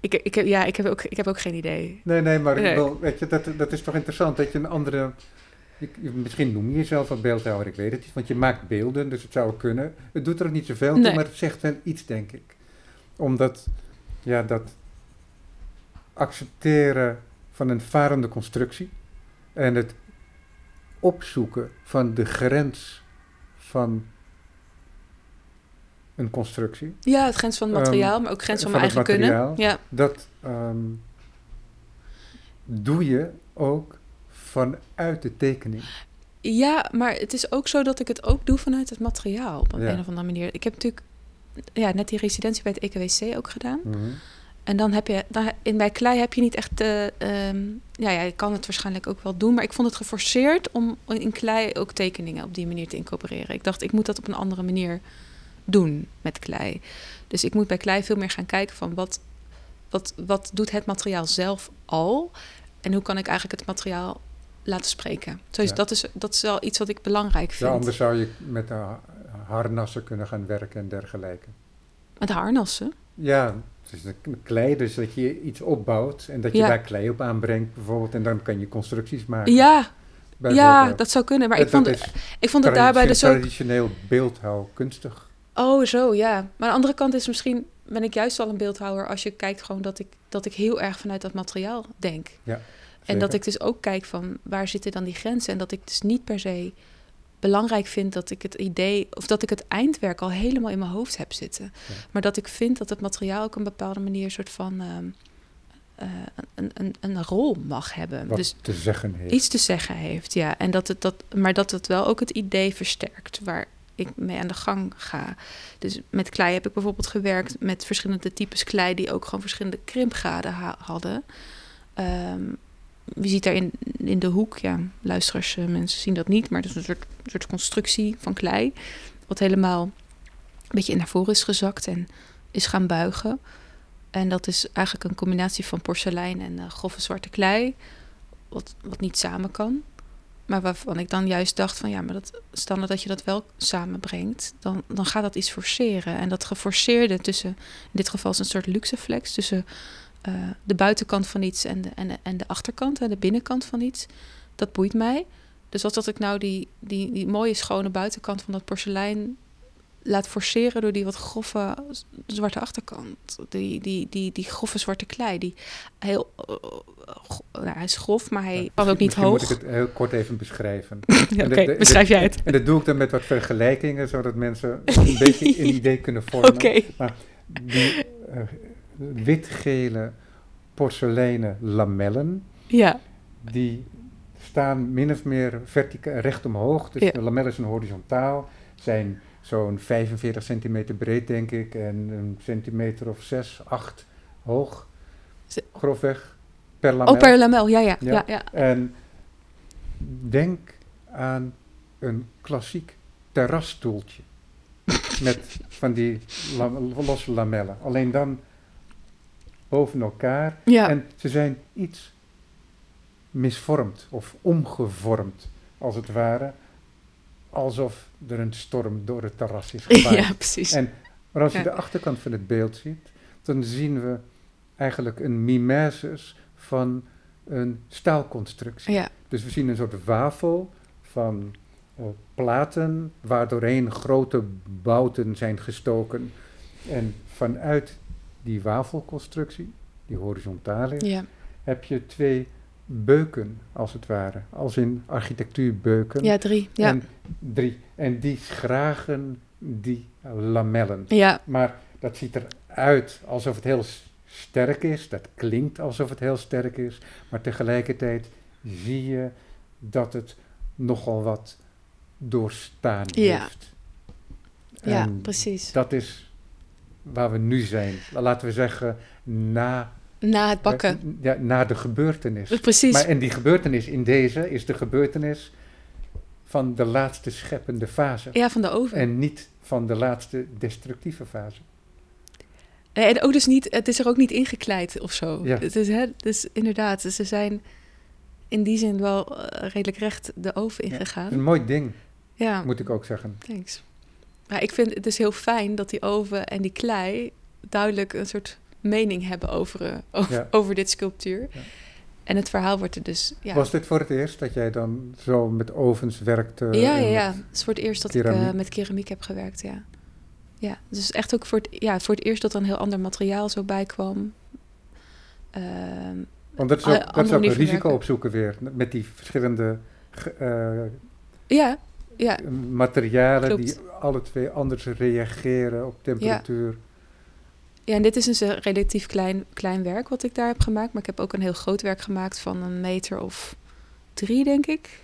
S2: Ik, ik, ja, ik heb, ook, ik heb ook geen idee.
S1: Nee, nee, maar ik
S2: Nee.
S1: weet je, dat, dat is toch interessant dat je een andere... je- misschien noem je jezelf een beeldhouwer, ik weet het niet, want je maakt beelden, dus het zou kunnen. Het doet er ook niet zoveel toe,
S2: Nee.
S1: maar het zegt wel iets, denk ik. Omdat, ja, dat accepteren van een varende constructie en het opzoeken van de grens van een constructie,
S2: Ja, het grens van het materiaal,
S1: Ehm,
S2: maar ook grens van,
S1: van
S2: mijn eigen
S1: materiaal.
S2: kunnen. Ja,
S1: dat ehm, doe je ook vanuit de tekening.
S2: Ja, maar het is ook zo dat ik het ook doe vanuit het materiaal op een,
S1: Ja.
S2: een of andere manier. Ik heb natuurlijk ja, net die residentie bij het EKWC ook gedaan.
S1: Mhm.
S2: En dan heb je, dan, in, bij klei heb je niet echt, ehm, ja, ja, je kan het waarschijnlijk ook wel doen, maar ik vond het geforceerd om in klei ook tekeningen op die manier te incorporeren. Ik dacht, ik moet dat op een andere manier doen met klei. Dus ik moet bij klei veel meer gaan kijken van wat, wat, wat doet het materiaal zelf al en hoe kan ik eigenlijk het materiaal laten spreken. Zo is,
S1: Ja.
S2: dat, is, dat is wel iets wat ik belangrijk
S1: Ja,
S2: vind.
S1: anders zou je met de ha- harnassen kunnen gaan werken en dergelijke.
S2: Met harnassen.
S1: Ja, het is klei, dus dat je iets opbouwt en dat je
S2: Ja.
S1: daar klei op aanbrengt bijvoorbeeld. En dan kan je constructies maken.
S2: Ja, ja, dat zou kunnen. Maar
S1: Eh,
S2: ik vond,
S1: dat
S2: ik vond het daarbij dus ook...
S1: traditioneel beeldhouw kunstig.
S2: Oh, zo, ja. Maar aan de andere kant is misschien... ben ik juist al een beeldhouwer... als je kijkt gewoon dat ik, dat ik heel erg vanuit dat materiaal denk. En
S1: Zeker.
S2: dat ik dus ook kijk van... waar zitten dan die grenzen? En dat ik dus niet per se belangrijk vind... dat ik het idee... of dat ik het eindwerk al helemaal in mijn hoofd heb zitten.
S1: Ja.
S2: Maar dat ik vind dat het materiaal ook een bepaalde manier... een soort van... ehm, eh, een, een, een rol mag hebben.
S1: wat
S2: Dus
S1: te zeggen heeft.
S2: iets te zeggen heeft, ja. En dat het dat, maar dat het wel ook het idee versterkt waar, ik mee aan de gang ga. Dus met klei heb ik bijvoorbeeld gewerkt met verschillende types klei die ook gewoon verschillende krimpgraden ha- hadden. Ehm, je ziet daar in, in de hoek, ja, luisteraars, eh, mensen zien dat niet, maar het is een soort, soort constructie van klei, wat helemaal een beetje naar voren is gezakt en is gaan buigen. En dat is eigenlijk een combinatie van porselein en eh, grove zwarte klei, wat, wat niet samen kan. Maar waarvan ik dan juist dacht van ja, maar dat, nou dat je dat wel samenbrengt, dan, dan gaat dat iets forceren. En dat geforceerde tussen, in dit geval is een soort luxe flex, tussen eh, de buitenkant van iets en de, en en de achterkant, de binnenkant van iets, dat boeit mij. Dus als dat ik nou die, die, die mooie schone buitenkant van dat porselein laat forceren door die wat grove zwarte achterkant. Die, die, die, die grove zwarte klei. Die heel, eh, go- nou, hij is grof, maar hij
S1: Ja,
S2: kan ook niet hoog.
S1: moet ik het heel kort even beschrijven.
S2: Ja, Oké, beschrijf jij het.
S1: En dat doe ik dan met wat vergelijkingen, zodat mensen een beetje een idee kunnen vormen.
S2: Oké.
S1: Die eh, witgele porseleinen lamellen,
S2: Ja,
S1: die staan min of meer verticaal recht omhoog. Dus
S2: Ja.
S1: de lamellen zijn horizontaal, zijn zo'n 45 centimeter breed, denk ik, en een centimeter of 6, 8 hoog. Grofweg per lamel.
S2: oh, per lamel, ja, ja,
S1: Ja.
S2: ja. ja.
S1: En denk aan een klassiek terrasstoeltje. met van die lam- losse lamellen. Alleen dan boven elkaar.
S2: Ja.
S1: En ze zijn iets misvormd of omgevormd, als het ware. Alsof er een storm door het terras is gewaaid.
S2: ja, precies.
S1: En, maar als je
S2: Ja.
S1: de achterkant van het beeld ziet, dan zien we eigenlijk een mimesis van een staalconstructie.
S2: ja,
S1: Dus we zien een soort wafel van eh, platen, waardoorheen grote bouten zijn gestoken. En vanuit die wafelconstructie, die horizontaal is,
S2: ja.
S1: heb je twee beuken, als het ware. Als in architectuurbeuken.
S2: ja, drie. Ja.
S1: En drie. En die schragen die lamellen.
S2: ja,
S1: Maar dat ziet eruit alsof het heel sterk is. Dat klinkt alsof het heel sterk is. Maar tegelijkertijd zie je dat het nogal wat doorstaan
S2: Ja.
S1: heeft.
S2: ja, precies.
S1: Dat is waar we nu zijn. Laten we zeggen, na,
S2: Na het bakken.
S1: ja, na de gebeurtenis.
S2: Precies.
S1: Maar en die gebeurtenis in deze is de gebeurtenis van de laatste scheppende fase.
S2: ja, van de oven.
S1: En niet van de laatste destructieve fase.
S2: En ook dus niet, het is er ook niet ingekleid of zo.
S1: Ja.
S2: Het is, hè, dus inderdaad, ze zijn in die zin wel eh, redelijk recht de oven
S1: Ja.
S2: ingegaan.
S1: Een mooi ding,
S2: Ja,
S1: moet ik ook zeggen.
S2: thanks. Maar ik vind het dus heel fijn dat die oven en die klei duidelijk een soort mening hebben over, eh, over,
S1: Ja.
S2: over dit sculptuur.
S1: Ja.
S2: En het verhaal wordt er dus... Ja,
S1: Was dit voor het eerst dat jij dan zo met ovens werkte?
S2: ja, ja, ja. Het is voor het eerst dat ik eh, met keramiek heb gewerkt, ja. Ja, dus echt ook voor het, ja, voor het eerst dat er een heel ander materiaal zo bij kwam. Ehm,
S1: Want dat is ook, dat is ook een risico opzoeken weer. Met die verschillende eh,
S2: ja, ja,
S1: materialen
S2: Klopt.
S1: die alle twee anders reageren op temperatuur.
S2: Ja, en dit is dus een relatief klein, klein werk wat ik daar heb gemaakt. Maar ik heb ook een heel groot werk gemaakt van een meter of drie, denk ik.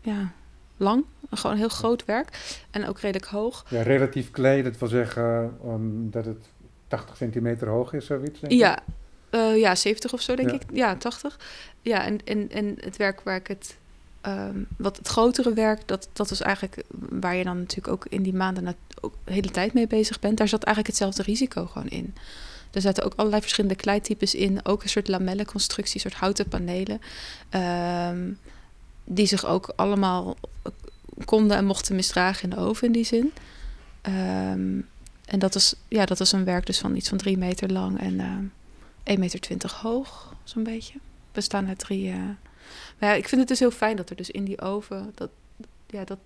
S2: Ja, lang. Gewoon een heel groot werk. En ook redelijk hoog.
S1: Ja, relatief klein, dat wil zeggen um, dat het 80 centimeter hoog is, zoiets. Denk ik.
S2: Ja, eh, ja, 70 of zo, denk
S1: Ja.
S2: ik. Ja, 80. Ja, en, en, en het werk waar ik het... ehm, wat het grotere werk, dat, dat is eigenlijk waar je dan natuurlijk ook in die maanden ook de hele tijd mee bezig bent. Daar zat eigenlijk hetzelfde risico gewoon in. Er zaten ook allerlei verschillende kleitypes in. Ook een soort lamellenconstructie, soort houten panelen. ehm, die zich ook allemaal konden en mochten misdragen in de oven in die zin. Ehm, en dat is, ja, dat is een werk dus van iets van drie meter lang en ehm 1,20 meter hoog, zo'n beetje. Bestaan uit drie. eh, Maar ja, ik vind het dus heel fijn dat er dus in die oven. Dat, ja, dat,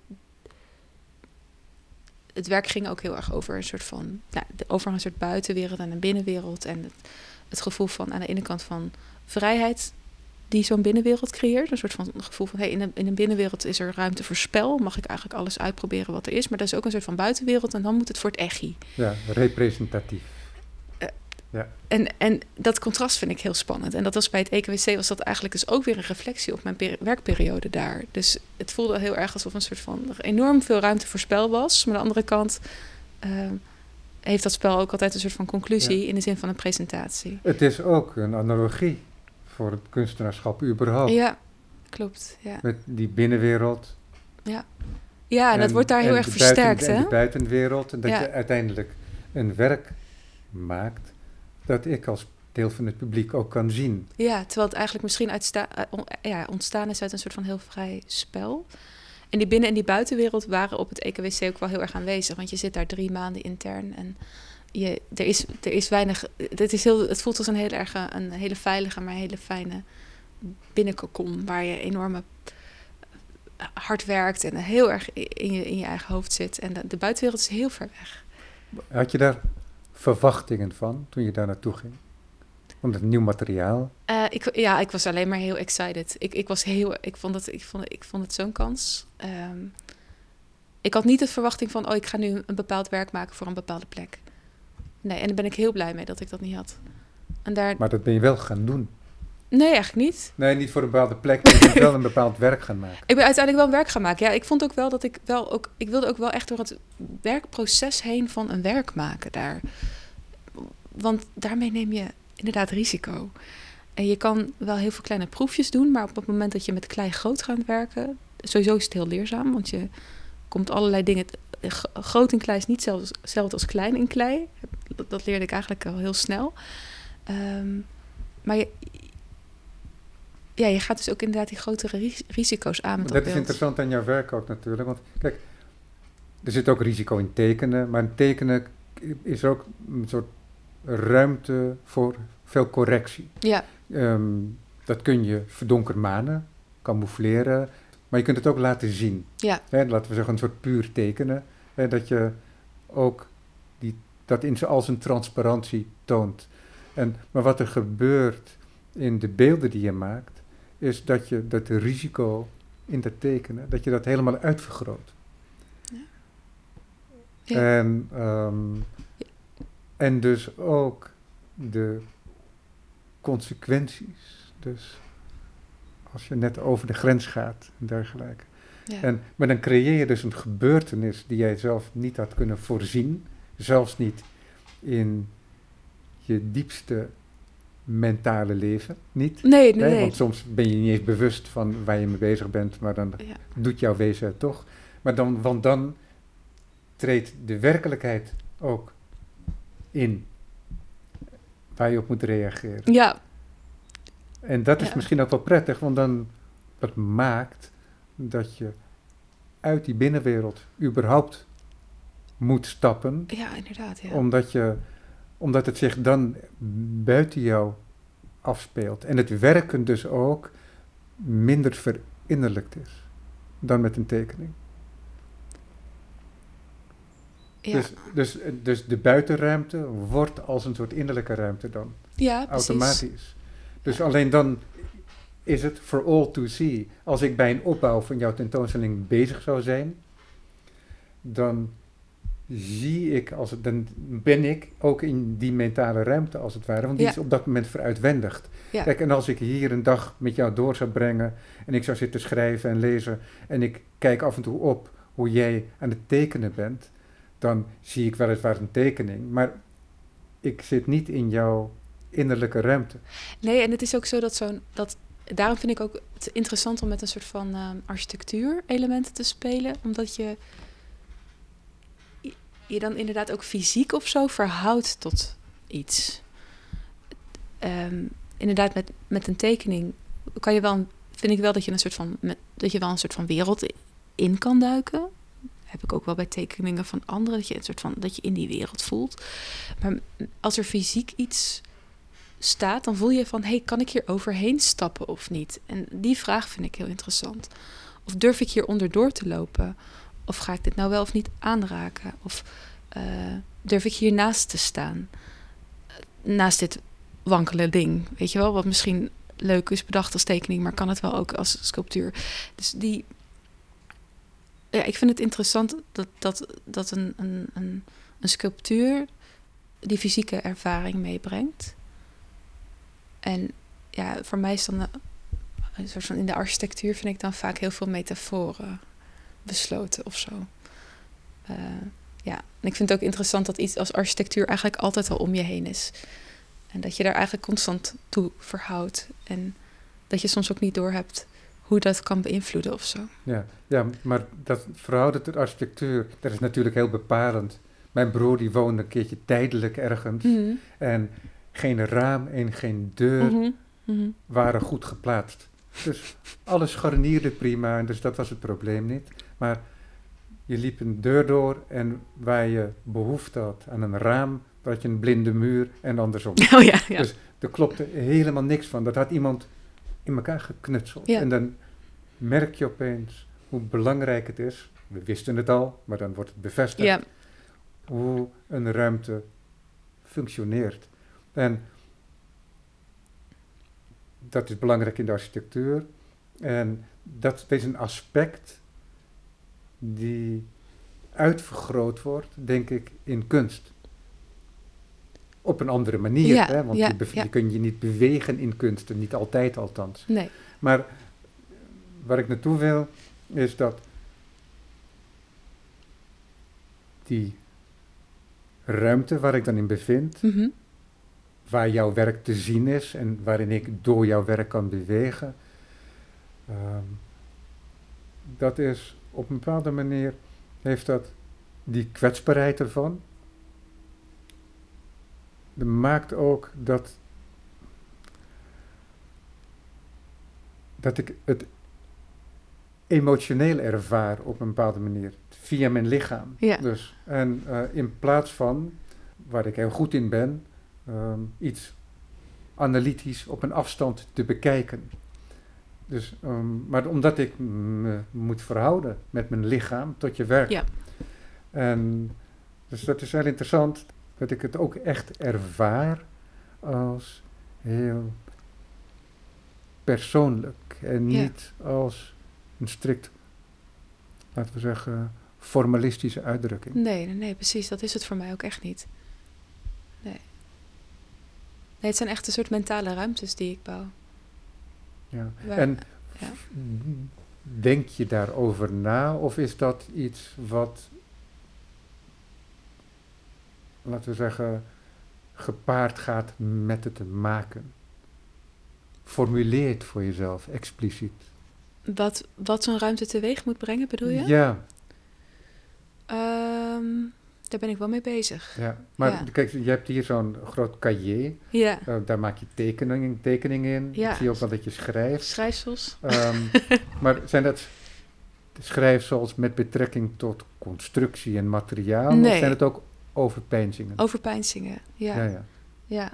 S2: het werk ging ook heel erg over een soort van. Nou, over een soort buitenwereld en een binnenwereld. En het, het gevoel van aan de ene kant van vrijheid die zo'n binnenwereld creëert. Een soort van gevoel van hey, in, een, in een binnenwereld is er ruimte voor spel. Mag ik eigenlijk alles uitproberen wat er is. Maar dat is ook een soort van buitenwereld. En dan moet het voor het echi.
S1: Ja, representatief. Ja.
S2: En, en dat contrast vind ik heel spannend. En dat was bij het EKWC was dat eigenlijk dus ook weer een reflectie op mijn peri- werkperiode daar. Dus het voelde heel erg alsof een soort van er enorm veel ruimte voor spel was. Maar aan de andere kant ehm, heeft dat spel ook altijd een soort van conclusie
S1: Ja.
S2: in de zin van een presentatie.
S1: Het is ook een analogie voor het kunstenaarschap überhaupt.
S2: Ja, klopt. Ja,
S1: Met die binnenwereld.
S2: ja en, dat wordt daar heel erg versterkt. hè?
S1: En de buitenwereld. En dat
S2: Ja.
S1: je uiteindelijk een werk maakt dat ik als deel van het publiek ook kan zien.
S2: Ja, terwijl het eigenlijk misschien uitsta- eh, on- ja, ontstaan is uit een soort van heel vrij spel. En die binnen- en die buitenwereld waren op het EKWC ook wel heel erg aanwezig. Want je zit daar drie maanden intern en je, er, is, er is weinig... Het, is heel, het voelt als een hele, erge, een hele veilige, maar hele fijne binnenkokon... waar je enorme eh, hard werkt en heel erg in je, in je eigen hoofd zit. En de, de buitenwereld is heel ver weg.
S1: Had je daar verwachtingen van toen je daar naartoe ging? Om het nieuw materiaal?
S2: Eh, ik, ja, ik was alleen maar heel excited. Ik, ik, was heel, ik, vond, het, ik, vond, ik vond het zo'n kans. Ehm, ik had niet de verwachting van, oh, ik ga nu een bepaald werk maken voor een bepaalde plek. Nee, en daar ben ik heel blij mee dat ik dat niet had. En daar,
S1: Maar dat ben je wel gaan doen.
S2: Nee, eigenlijk niet.
S1: Nee, niet voor een bepaalde plek, maar je wel een bepaald werk gaan maken.
S2: Ik ben uiteindelijk wel een werk gaan maken. Ja, ik vond ook wel dat ik wel ook, ik wilde ook wel echt door het werkproces heen van een werk maken daar. Want daarmee neem je inderdaad risico. En je kan wel heel veel kleine proefjes doen, maar op het moment dat je met klei groot gaat werken, sowieso is het heel leerzaam, want je komt allerlei dingen. Groot in klei is niet zelfs- hetzelfde als klein in klei. Dat, dat leerde ik eigenlijk al heel snel. Ehm, maar je, ja, je gaat dus ook inderdaad die grotere ris- risico's aan met dat,
S1: Dat is interessant aan jouw werk ook natuurlijk. Want kijk, er zit ook risico in tekenen. Maar in tekenen is ook een soort ruimte voor veel correctie.
S2: Ja,
S1: Ehm, dat kun je verdonkermanen, camoufleren. Maar je kunt het ook laten zien.
S2: ja,
S1: laten we zeggen een soort puur tekenen. Hè, dat je ook die, dat in zijn, al zijn transparantie toont. En, maar wat er gebeurt in de beelden die je maakt, is dat je dat risico in dat tekenen, dat je dat helemaal uitvergroot.
S2: Ja.
S1: En, ehm, en dus ook de consequenties. Dus als je net over de grens gaat en dergelijke.
S2: ja.
S1: En, maar dan creëer je dus een gebeurtenis die jij zelf niet had kunnen voorzien. Zelfs niet in je diepste mentale leven. Niet.
S2: nee, nee.
S1: Want soms ben je niet eens bewust van waar je mee bezig bent, maar dan
S2: Ja.
S1: doet jouw wezen het toch. Maar dan, want dan treedt de werkelijkheid ook in waar je op moet reageren.
S2: ja,
S1: En dat is
S2: Ja.
S1: misschien ook wel prettig, want dan dat maakt dat je uit die binnenwereld überhaupt moet stappen,
S2: ja, inderdaad. Ja.
S1: omdat, je, omdat het zich dan buiten jou afspeelt. En het werken dus ook minder verinnerlijkt is dan met een tekening.
S2: ja.
S1: Dus, dus, dus de buitenruimte wordt als een soort innerlijke ruimte dan.
S2: ja, precies.
S1: automatisch. Dus alleen dan is het for all to see. Als ik bij een opbouw van jouw tentoonstelling bezig zou zijn, dan zie ik, als het, dan ben ik ook in die mentale ruimte als het ware, want die
S2: Ja.
S1: is op dat moment veruitwendigd.
S2: Ja.
S1: Kijk, en als ik hier een dag met jou door zou brengen en ik zou zitten schrijven en lezen en ik kijk af en toe op hoe jij aan het tekenen bent, dan zie ik weliswaar een tekening, maar ik zit niet in jouw innerlijke ruimte.
S2: Nee, en het is ook zo dat zo'n. Dat, daarom vind ik ook het interessant om met een soort van ehm architectuur-elementen te spelen. Omdat je je- dan inderdaad ook fysiek of zo verhoudt tot iets. Ehm, inderdaad, met, met een tekening kan je wel, vind ik wel dat je een soort van, dat je wel een soort van wereld in kan duiken. Heb ik ook wel bij tekeningen van anderen, dat je een soort van, dat je in die wereld voelt. Maar als er fysiek iets staat, dan voel je van, hey, kan ik hier overheen stappen of niet? En die vraag vind ik heel interessant. Of durf ik hier onderdoor te lopen? Of ga ik dit nou wel of niet aanraken? Of eh, durf ik hier naast te staan? Eh, Naast dit wankele ding, weet je wel, wat misschien leuk is bedacht als tekening, maar kan het wel ook als sculptuur. Dus die, ja, ik vind het interessant dat, dat, dat een, een, een, een sculptuur die fysieke ervaring meebrengt. En ja, voor mij is dan een soort van in de architectuur vind ik dan vaak heel veel metaforen besloten of zo. Uh, ja, en ik vind het ook interessant dat iets als architectuur eigenlijk altijd al om je heen is. En dat je daar eigenlijk constant toe verhoudt. En dat je soms ook niet doorhebt hoe dat kan beïnvloeden of zo.
S1: Ja, ja maar dat verhouden tot architectuur, dat is natuurlijk heel bepalend. Mijn broer die woonde een keertje tijdelijk ergens.
S2: Mhm.
S1: En geen raam en geen deur
S2: Mhm. Mhm.
S1: waren goed geplaatst. Dus alles garnierde prima, en dus dat was het probleem niet. Maar je liep een deur door en waar je behoefte had aan een raam, had je een blinde muur en andersom.
S2: Oh ja, ja.
S1: Dus er klopte helemaal niks van. Dat had iemand in elkaar geknutseld.
S2: Ja.
S1: En dan merk je opeens hoe belangrijk het is. We wisten het al, maar dan wordt het bevestigd. Hoe een ruimte functioneert. En dat is belangrijk in de architectuur. En dat is een aspect die uitvergroot wordt, denk ik, in kunst. Op een andere manier,
S2: Ja,
S1: hè? want
S2: ja,
S1: je,
S2: ja.
S1: je kun je niet bewegen in kunst, niet altijd althans.
S2: Nee.
S1: Maar waar ik naartoe wil, is dat die ruimte waar ik dan in bevind,
S2: Mhm.
S1: waar jouw werk te zien is en waarin ik door jouw werk kan bewegen, ehm, dat is op een bepaalde manier, heeft dat die kwetsbaarheid ervan. Dat maakt ook dat, dat ik het emotioneel ervaar op een bepaalde manier, via mijn lichaam.
S2: Ja.
S1: Dus, en eh, in plaats van, waar ik heel goed in ben, ehm, iets analytisch op een afstand te bekijken. Dus, ehm, maar omdat ik me moet verhouden met mijn lichaam tot je werk.
S2: Ja.
S1: En dus dat is heel interessant dat ik het ook echt ervaar als heel persoonlijk en
S2: Ja.
S1: niet als een strikt, laten we zeggen, formalistische uitdrukking.
S2: Nee, nee, nee, precies. Dat is het voor mij ook echt niet. Nee. Nee, het zijn echt een soort mentale ruimtes die ik bouw.
S1: Ja.
S2: Waar-
S1: En
S2: ja.
S1: denk je daarover na of is dat iets wat, laten we zeggen, gepaard gaat met het maken? Formuleer het voor jezelf expliciet.
S2: Wat, wat zo'n ruimte teweeg moet brengen, bedoel je?
S1: Ja,
S2: Ehm, daar ben ik wel mee bezig.
S1: ja. maar
S2: Ja.
S1: kijk, je hebt hier zo'n groot cahier.
S2: Ja,
S1: Eh, daar maak je tekeningen, tekeningen in.
S2: Ja.
S1: Ik zie ook wel dat je schrijft.
S2: schrijfsels.
S1: Ehm, maar zijn dat schrijfsels met betrekking tot constructie en materiaal? Of
S2: Nee.
S1: zijn het ook overpeinzingen?
S2: Overpeinzingen, ja.
S1: ja, ja.
S2: Ja.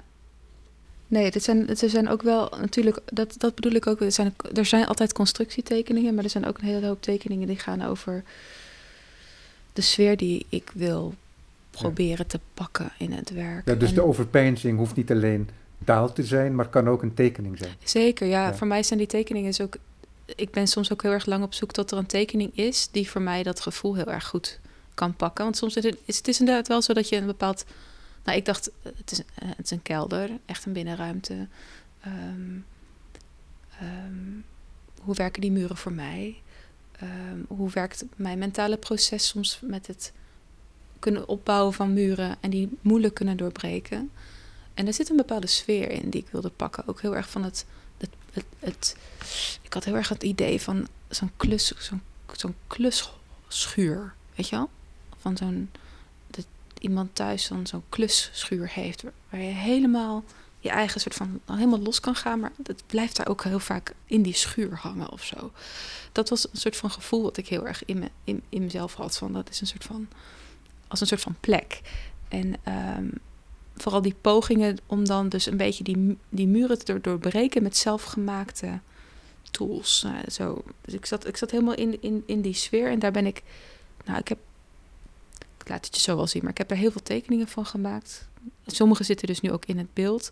S2: Nee, dit zijn, zijn ook wel natuurlijk, dat, dat bedoel ik ook. Er zijn, er zijn altijd constructietekeningen, maar er zijn ook een hele hoop tekeningen die gaan over de sfeer die ik wil proberen te pakken in het werk.
S1: Ja, dus
S2: En
S1: de overpeinzing hoeft niet alleen taal te zijn, maar kan ook een tekening zijn.
S2: Zeker, ja,
S1: Ja.
S2: Voor mij zijn die tekeningen dus ook. Ik ben soms ook heel erg lang op zoek tot er een tekening is die voor mij dat gevoel heel erg goed kan pakken. Want soms is het, is het is inderdaad wel zo dat je een bepaald. Nou, ik dacht, eh, het is, eh, het is een kelder, echt een binnenruimte. Ehm, ehm, hoe werken die muren voor mij? Ehm, hoe werkt mijn mentale proces soms met het kunnen opbouwen van muren en die moeilijk kunnen doorbreken? En er zit een bepaalde sfeer in die ik wilde pakken. Ook heel erg van het. het, het, het- ik had heel erg het idee van zo'n klus, zo'n zo'n klusschuur. Weet je wel? Van zo'n. Dat iemand thuis dan zo'n klusschuur heeft. Waar, je helemaal je eigen soort van. helemaal los kan gaan. Maar het blijft daar ook heel vaak in die schuur hangen of zo. Dat was een soort van gevoel wat ik heel erg in, me, in, in mezelf had. Van dat is een soort van. Als een soort van plek. En. ehm, vooral die pogingen om dan dus een beetje die, die muren te door- doorbreken met zelfgemaakte tools. Nou, zo. Dus ik zat, ik zat helemaal in, in, in die sfeer en daar ben ik. Nou, ik heb. Ik laat het je zo wel zien, maar ik heb er heel veel tekeningen van gemaakt. Sommige zitten dus nu ook in het beeld.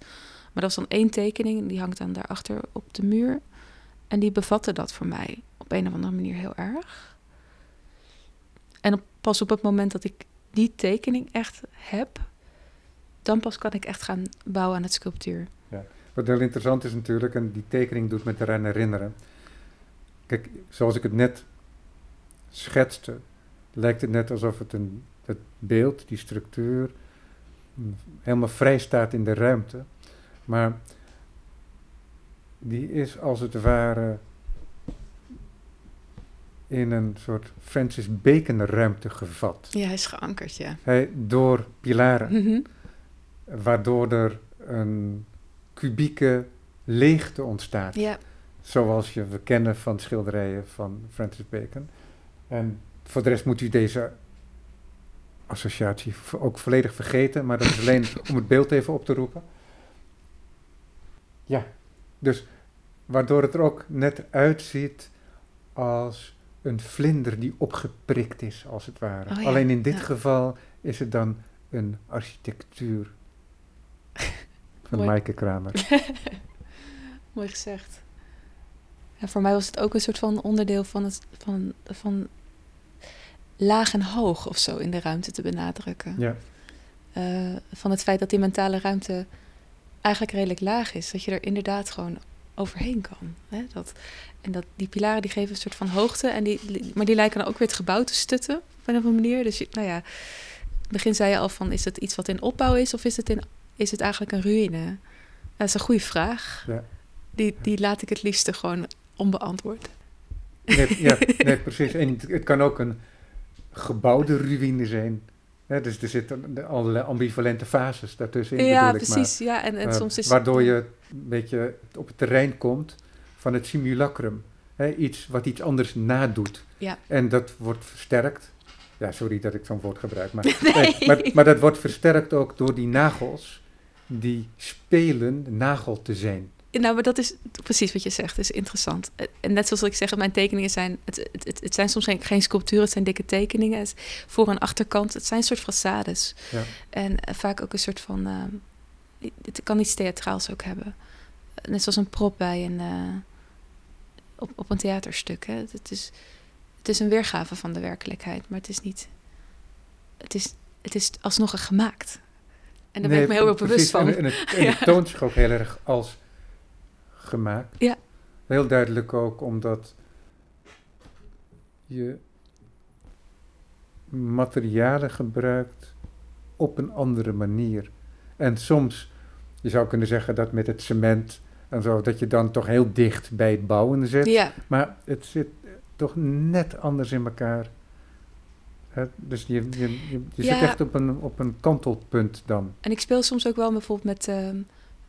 S2: Maar dat is dan één tekening, die hangt dan daarachter op de muur. En die bevatte dat voor mij op een of andere manier heel erg. En pas op het moment dat ik die tekening echt heb, dan pas kan ik echt gaan bouwen aan het sculptuur.
S1: Wat heel interessant is natuurlijk, en die tekening doet me eraan herinneren. Kijk, zoals ik het net schetste, lijkt het net alsof het, een, het beeld, die structuur, mm, helemaal vrij staat in de ruimte. Maar die is als het ware in een soort Francis Bacon ruimte gevat.
S2: Ja, hij is geankerd, ja.
S1: Hij, door pilaren,
S2: Mhm.
S1: waardoor er een kubieke leegte ontstaat.
S2: Ja,
S1: Zoals je we kennen van schilderijen van Francis Bacon. En voor de rest moet u deze associatie ook volledig vergeten, maar dat is alleen om het beeld even op te roepen. Ja, dus waardoor het er ook net uitziet als een vlinder die opgeprikt is, als het ware.
S2: Oh ja,
S1: Alleen in dit
S2: ja.
S1: geval is het dan een architectuur van. Maaike Kramer.
S2: mooi gezegd. Ja, voor mij was het ook een soort van onderdeel van, het, van, van laag en hoog of zo in de ruimte te benadrukken.
S1: Ja,
S2: Eh, van het feit dat die mentale ruimte eigenlijk redelijk laag is. Dat je er inderdaad gewoon overheen kan. Hè? Dat, en dat die pilaren die geven een soort van hoogte. En die, maar die lijken dan ook weer het gebouw te stutten op een of andere manier. Dus je, nou ja, in het begin zei je al van is het iets wat in opbouw is of is het, in, is het eigenlijk een ruïne? Dat is een goede vraag.
S1: ja.
S2: Die, die laat ik het liefste gewoon onbeantwoord.
S1: Nee, ja, nee, precies. En het, kan ook een gebouwde ruïne zijn. Dus er zitten allerlei ambivalente fases daartussenin.
S2: ja,
S1: bedoel ik maar.
S2: precies. Ja, en, en
S1: Eh,
S2: soms is
S1: waardoor je een beetje op het terrein komt van het simulacrum. Hè, iets wat iets anders nadoet.
S2: Ja.
S1: En dat wordt versterkt. Ja, sorry dat ik zo'n woord gebruik. Maar, nee, maar, maar dat wordt versterkt ook door die nagels. Die spelen nagel te zijn.
S2: Nou, maar dat is precies wat je zegt. is interessant. En net zoals ik zeg, mijn tekeningen zijn... Het, het, het, zijn soms geen, geen sculpturen, het zijn dikke tekeningen. Het, voor- en achterkant, het zijn een soort façades.
S1: Ja.
S2: En eh, vaak ook een soort van... eh, het kan iets theatraals ook hebben. Net zoals een prop bij een... eh, op, op een theaterstuk. Hè. Het, is, het is een weergave van de werkelijkheid, maar het is niet... Het is, het is alsnog een gemaakt. En daar ben ik me heel erg bewust van.
S1: En, en het, en het toont zich ook heel erg als gemaakt.
S2: Ja.
S1: Heel duidelijk ook omdat je materialen gebruikt op een andere manier. En soms, je zou kunnen zeggen dat met het cement en zo, dat je dan toch heel dicht bij het bouwen zit.
S2: Ja,
S1: Maar het zit toch net anders in elkaar. Dus je, je, je, je
S2: Ja.
S1: zit echt op een, op een kantelpunt dan.
S2: En ik speel soms ook wel bijvoorbeeld met. ehm,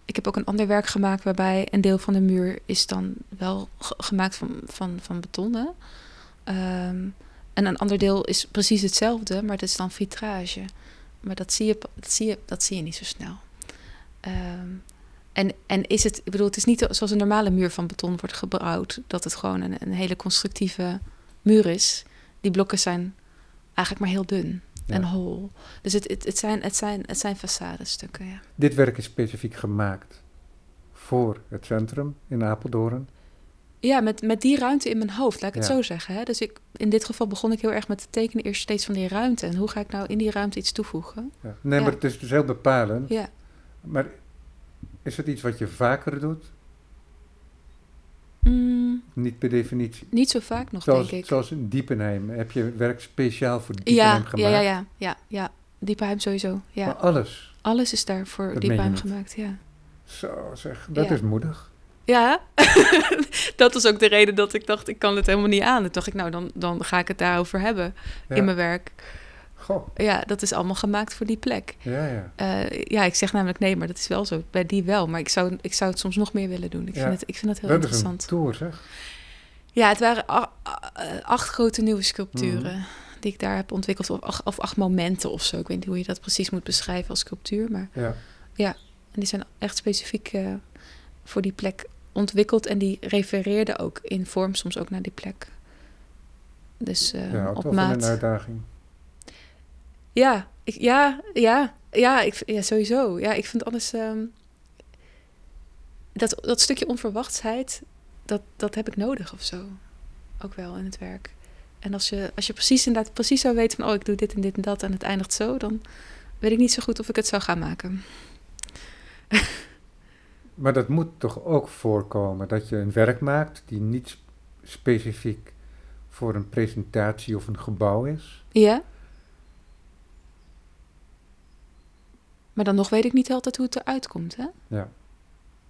S2: ik heb ook een ander werk gemaakt waarbij een deel van de muur is dan wel ge- gemaakt van, van, van beton. hè. Ehm, en een ander deel is precies hetzelfde, maar dat is dan vitrage. Maar dat zie je, dat zie je, dat zie je niet zo snel. Ehm, en, en is het, ik bedoel, het is niet zoals een normale muur van beton wordt gebouwd, dat het gewoon een, een hele constructieve muur is. Die blokken zijn eigenlijk maar heel dun
S1: Ja.
S2: en hol. Dus het, het, het, zijn, het, zijn, het zijn façadestukken, ja.
S1: Dit werk is specifiek gemaakt voor het centrum in Apeldoorn.
S2: Ja, met, met die ruimte in mijn hoofd, laat ik het zo zeggen. Hè? Dus ik, in dit geval begon ik heel erg met te tekenen eerst steeds van die ruimte. En hoe ga ik nou in die ruimte iets toevoegen?
S1: Ja. Nee,
S2: Ja.
S1: maar het is dus heel bepalend.
S2: Ja,
S1: Maar is het iets wat je vaker doet?
S2: Mm,
S1: Niet per definitie.
S2: niet zo vaak nog,
S1: Zoals,
S2: denk ik.
S1: zoals in Diepenheim. Heb je werk speciaal voor
S2: ja,
S1: Diepenheim
S2: ja,
S1: gemaakt?
S2: ja, ja, ja, ja. Diepenheim sowieso, ja.
S1: Maar alles.
S2: Alles is daar voor
S1: Dat
S2: Diepenheim gemaakt, ja.
S1: Zo zeg, dat
S2: Ja.
S1: is moedig.
S2: Ja, dat was ook de reden dat ik dacht, ik kan het helemaal niet aan. Toen dacht ik, nou, dan, dan ga ik het daarover hebben
S1: Ja.
S2: in mijn werk.
S1: Goh,
S2: Ja, dat is allemaal gemaakt voor die plek.
S1: ja, ja.
S2: Eh, ja, ik zeg namelijk nee, maar dat is wel zo. Bij die wel. Maar ik zou, ik zou het soms nog meer willen doen. Ik,
S1: Ja.
S2: vind, het, ik vind het heel
S1: Dat is een
S2: interessant.
S1: tour, zeg.
S2: Ja, het waren eh, acht grote nieuwe sculpturen
S1: Mhm.
S2: die ik daar heb ontwikkeld. Of acht, of acht momenten of zo. Ik weet niet hoe je dat precies moet beschrijven als sculptuur. Maar
S1: Ja.
S2: en die zijn echt specifiek eh, voor die plek ontwikkeld. En die refereerden ook in vorm soms ook naar die plek. Dus eh,
S1: ja,
S2: op
S1: van een
S2: maat.
S1: uitdaging.
S2: Ja, ik, ja, ja, ja, ik, ja, sowieso. Ja, ik vind alles. ehm, dat, dat stukje onverwachtsheid, dat, dat heb ik nodig of zo. Ook wel in het werk. En als je, als je precies inderdaad precies zou weten van, oh, ik doe dit en dit en dat en het eindigt zo, dan, weet ik niet zo goed of ik het zou gaan maken.
S1: Maar dat moet toch ook voorkomen dat je een werk maakt die niet sp- specifiek voor een presentatie of een gebouw is.
S2: Ja. Maar dan nog weet ik niet altijd hoe het eruit komt, hè?
S1: Ja.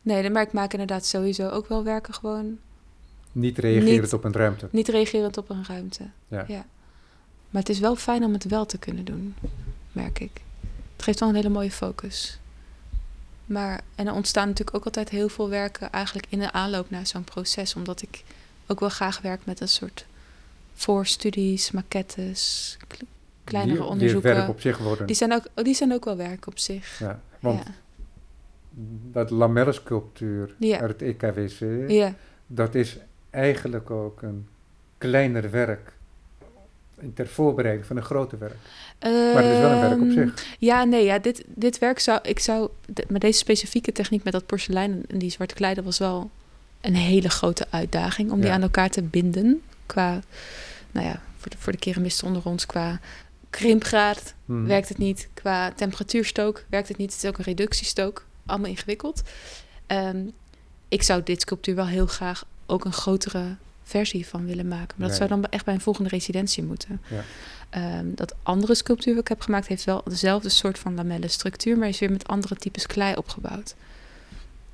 S2: Nee, maar ik maak inderdaad sowieso ook wel werken gewoon
S1: Niet reagerend
S2: Niet-
S1: op een ruimte.
S2: niet reagerend op een ruimte.
S1: Ja.
S2: Maar het is wel fijn om het wel te kunnen doen, merk ik. Het geeft wel een hele mooie focus. Maar, en er ontstaan natuurlijk ook altijd heel veel werken eigenlijk in de aanloop naar zo'n proces. Omdat ik ook wel graag werk met een soort voorstudies, maquettes, kleinere
S1: die,
S2: onderzoeken.
S1: Die werk op zich worden.
S2: Die zijn ook, oh, die zijn ook wel werk op zich.
S1: ja. Want
S2: ja.
S1: dat lamellensculptuur
S2: Ja.
S1: uit het EKWC,
S2: ja,
S1: dat is eigenlijk ook een kleiner werk ter voorbereiding van een groter werk. Maar het is wel een werk op
S2: Ehm,
S1: zich.
S2: Ja, nee, ja, dit, dit werk zou ik zou. met deze specifieke techniek met dat porselein en die zwarte kleider was wel een hele grote uitdaging om die aan elkaar te binden. Qua, nou ja, voor de, voor de keramisten onder ons, qua krimpgraad
S1: Hmm.
S2: werkt het niet. Qua temperatuurstook werkt het niet. Het is ook een reductiestook. Allemaal ingewikkeld. Ehm, ik zou dit sculptuur wel heel graag ook een grotere versie van willen maken. Maar dat
S1: Nee.
S2: zou dan echt bij een volgende residentie moeten.
S1: Ja.
S2: Ehm, dat andere sculptuur wat ik heb gemaakt heeft wel dezelfde soort van lamellenstructuur, maar is weer met andere types klei opgebouwd.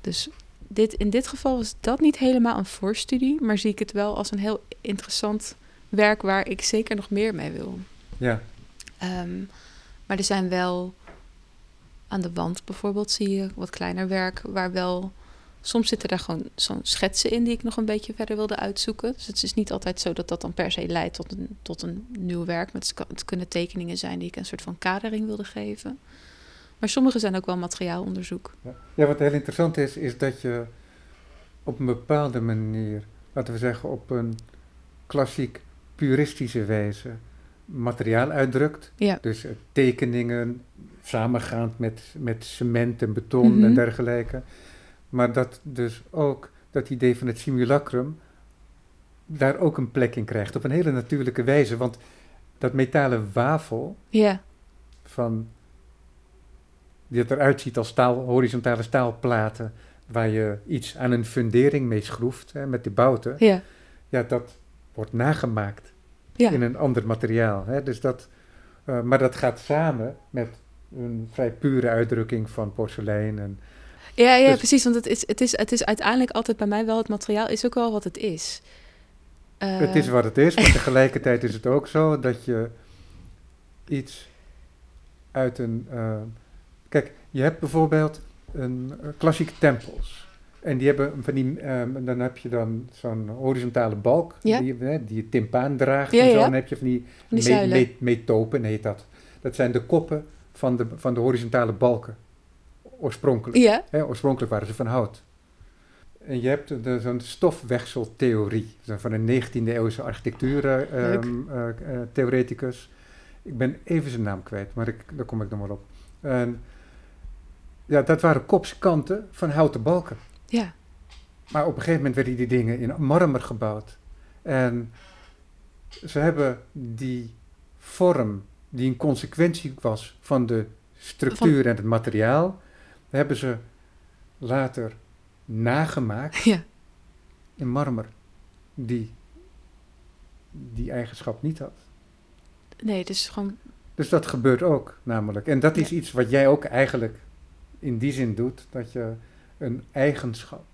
S2: Dus dit, in dit geval was dat niet helemaal een voorstudie, maar zie ik het wel als een heel interessant werk waar ik zeker nog meer mee wil.
S1: Ja,
S2: Ehm, maar er zijn wel aan de wand bijvoorbeeld zie je wat kleiner werk waar wel soms zitten daar gewoon zo'n schetsen in die ik nog een beetje verder wilde uitzoeken. Dus het is niet altijd zo dat dat dan per se leidt tot een, tot een nieuw werk. Het kunnen tekeningen zijn die ik een soort van kadering wilde geven. Maar sommige zijn ook wel materiaalonderzoek.
S1: ja. ja, wat heel interessant is, is dat je op een bepaalde manier, laten we zeggen op een klassiek puristische wijze, materiaal uitdrukt.
S2: Ja,
S1: Dus eh, tekeningen, samengaand met, met cement en beton
S2: Mhm.
S1: en dergelijke. Maar dat dus ook dat idee van het simulacrum daar ook een plek in krijgt. Op een hele natuurlijke wijze. Want dat metalen wafel
S2: ja,
S1: van die het eruit ziet als staal, horizontale staalplaten waar je iets aan een fundering mee schroeft hè, met die bouten.
S2: ja,
S1: Ja, dat wordt nagemaakt
S2: ja.
S1: in een ander materiaal. Hè? Dus dat, eh, maar dat gaat samen met een vrij pure uitdrukking van porselein. En,
S2: Ja, ja
S1: Dus-
S2: precies. Want het is, het, is, het is uiteindelijk altijd bij mij wel het materiaal is ook wel wat het is.
S1: het
S2: Eh,
S1: is wat het is, maar tegelijkertijd is het ook zo dat je iets uit een... eh, kijk, je hebt bijvoorbeeld een eh, klassieke tempels. En die hebben van die, ehm, dan heb je dan zo'n horizontale balk
S2: Ja.
S1: die, hè, die je timpaan draagt.
S2: Ja,
S1: en zo.
S2: ja.
S1: Dan heb je van die,
S2: die
S1: me-
S2: zuilen.
S1: me- metopen, heet dat. Dat zijn de koppen van de, van de horizontale balken. Oorspronkelijk.
S2: Ja,
S1: Hè, oorspronkelijk waren ze van hout. En je hebt zo'n stofwechseltheorie zo van een 19e eeuwse architectuur-theoreticus. ik ben even zijn naam kwijt, maar ik, daar kom ik nog wel op. En, ja, dat waren kopskanten van houten balken.
S2: Ja,
S1: Maar op een gegeven moment werden die dingen in marmer gebouwd. En ze hebben die vorm, die een consequentie was van de structuur en het materiaal, hebben ze later nagemaakt
S2: ja.
S1: in marmer, die die eigenschap niet had.
S2: Nee, is gewoon
S1: Dus dat gebeurt ook namelijk. En dat is iets wat jij ook eigenlijk in die zin doet, dat je een eigenschap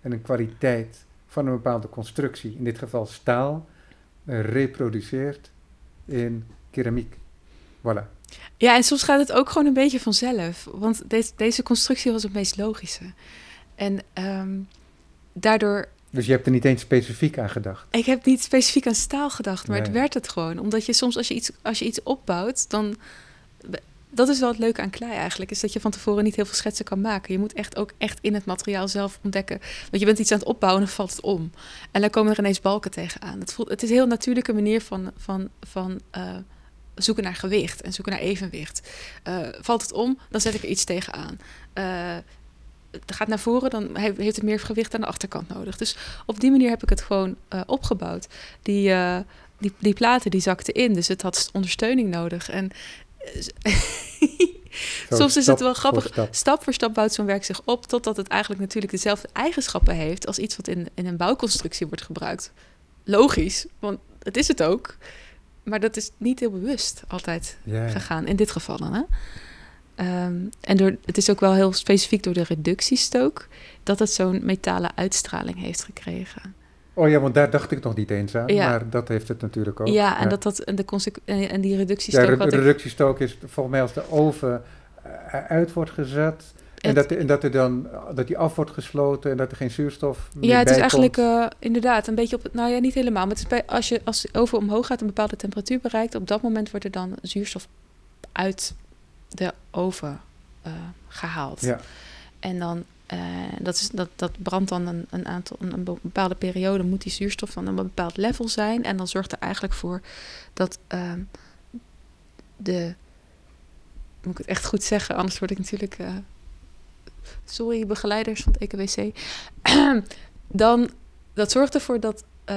S1: en een kwaliteit van een bepaalde constructie, in dit geval staal, reproduceert in keramiek. Voilà.
S2: Ja, en soms gaat het ook gewoon een beetje vanzelf. Want deze, deze constructie was het meest logische. En ehm, daardoor...
S1: Dus je hebt er niet eens specifiek aan gedacht.
S2: Ik heb niet specifiek aan staal gedacht, maar het werd het gewoon. Omdat je soms, als je iets, als je iets opbouwt, dan... Dat is wel het leuke aan klei eigenlijk, is dat je van tevoren niet heel veel schetsen kan maken. Je moet echt ook echt in het materiaal zelf ontdekken. Want je bent iets aan het opbouwen en dan valt het om. En dan komen er ineens balken tegenaan. Het, voelt, het is een heel natuurlijke manier van, van, van eh, zoeken naar gewicht en zoeken naar evenwicht. Eh, valt het om, dan zet ik er iets tegenaan. Eh het gaat naar voren, dan he- heeft het meer gewicht aan de achterkant nodig. Dus op die manier heb ik het gewoon opgebouwd. Die, die, die platen die zakten in, dus het had ondersteuning nodig. En Soms is het wel
S1: voor
S2: grappig.
S1: stap.
S2: Stap voor stap bouwt zo'n werk zich op totdat het eigenlijk natuurlijk dezelfde eigenschappen heeft als iets wat in, in een bouwconstructie wordt gebruikt. Logisch, want het is het ook. Maar dat is niet heel bewust altijd gegaan, in dit geval dan. Hè? Ehm, en door, het is ook wel heel specifiek door de reductiestook dat het zo'n metalen uitstraling heeft gekregen.
S1: Oh ja, want daar dacht ik nog niet eens aan.
S2: Ja.
S1: Maar dat heeft het natuurlijk ook.
S2: Ja, en, Dat dat, en, de en die
S1: Ja,
S2: reductiestook...
S1: re-
S2: wat ik-
S1: reductiestook is volgens mij als de oven eh, uit wordt gezet. En,
S2: Het-
S1: dat, en dat, er dan, dat die af wordt gesloten en dat er geen zuurstof meer
S2: Ja, het is eigenlijk eh, inderdaad een beetje op het. Nou ja, niet helemaal. Maar het is bij, als je als de oven omhoog gaat, een bepaalde temperatuur bereikt, op dat moment wordt er dan zuurstof uit de oven eh, gehaald.
S1: Ja,
S2: En dan eh, dat, is, dat, dat brandt dan een, een aantal een, bepaalde periode moet die zuurstof van een bepaald level zijn. En dan zorgt er eigenlijk voor dat ehm, de. Moet ik het echt goed zeggen, anders word ik natuurlijk. eh, sorry, begeleiders van het EKWC. dan, dat zorgt ervoor dat, eh,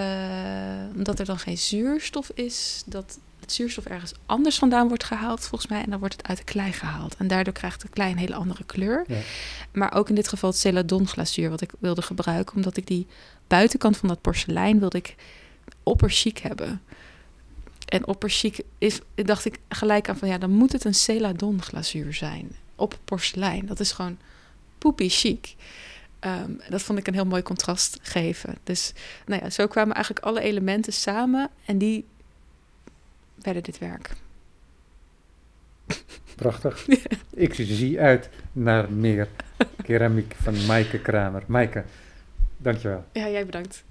S2: omdat er dan geen zuurstof is, dat het zuurstof ergens anders vandaan wordt gehaald, volgens mij. En dan wordt het uit de klei gehaald. En daardoor krijgt de klei een hele andere kleur.
S1: Ja.
S2: Maar ook in dit geval het celadon glazuur wat ik wilde gebruiken. Omdat ik die buitenkant van dat porselein wilde ik opperchic hebben. En opperchic is, dacht ik gelijk aan van ja, dan moet het een celadon glazuur zijn. Op porselein. Dat is gewoon poepie chic. Ehm, dat vond ik een heel mooi contrast geven. Dus nou ja, zo kwamen eigenlijk alle elementen samen en die werden dit werk.
S1: prachtig. ik zie uit naar meer keramiek van Maaike Kramer. Maaike, dankjewel.
S2: Ja, jij bedankt.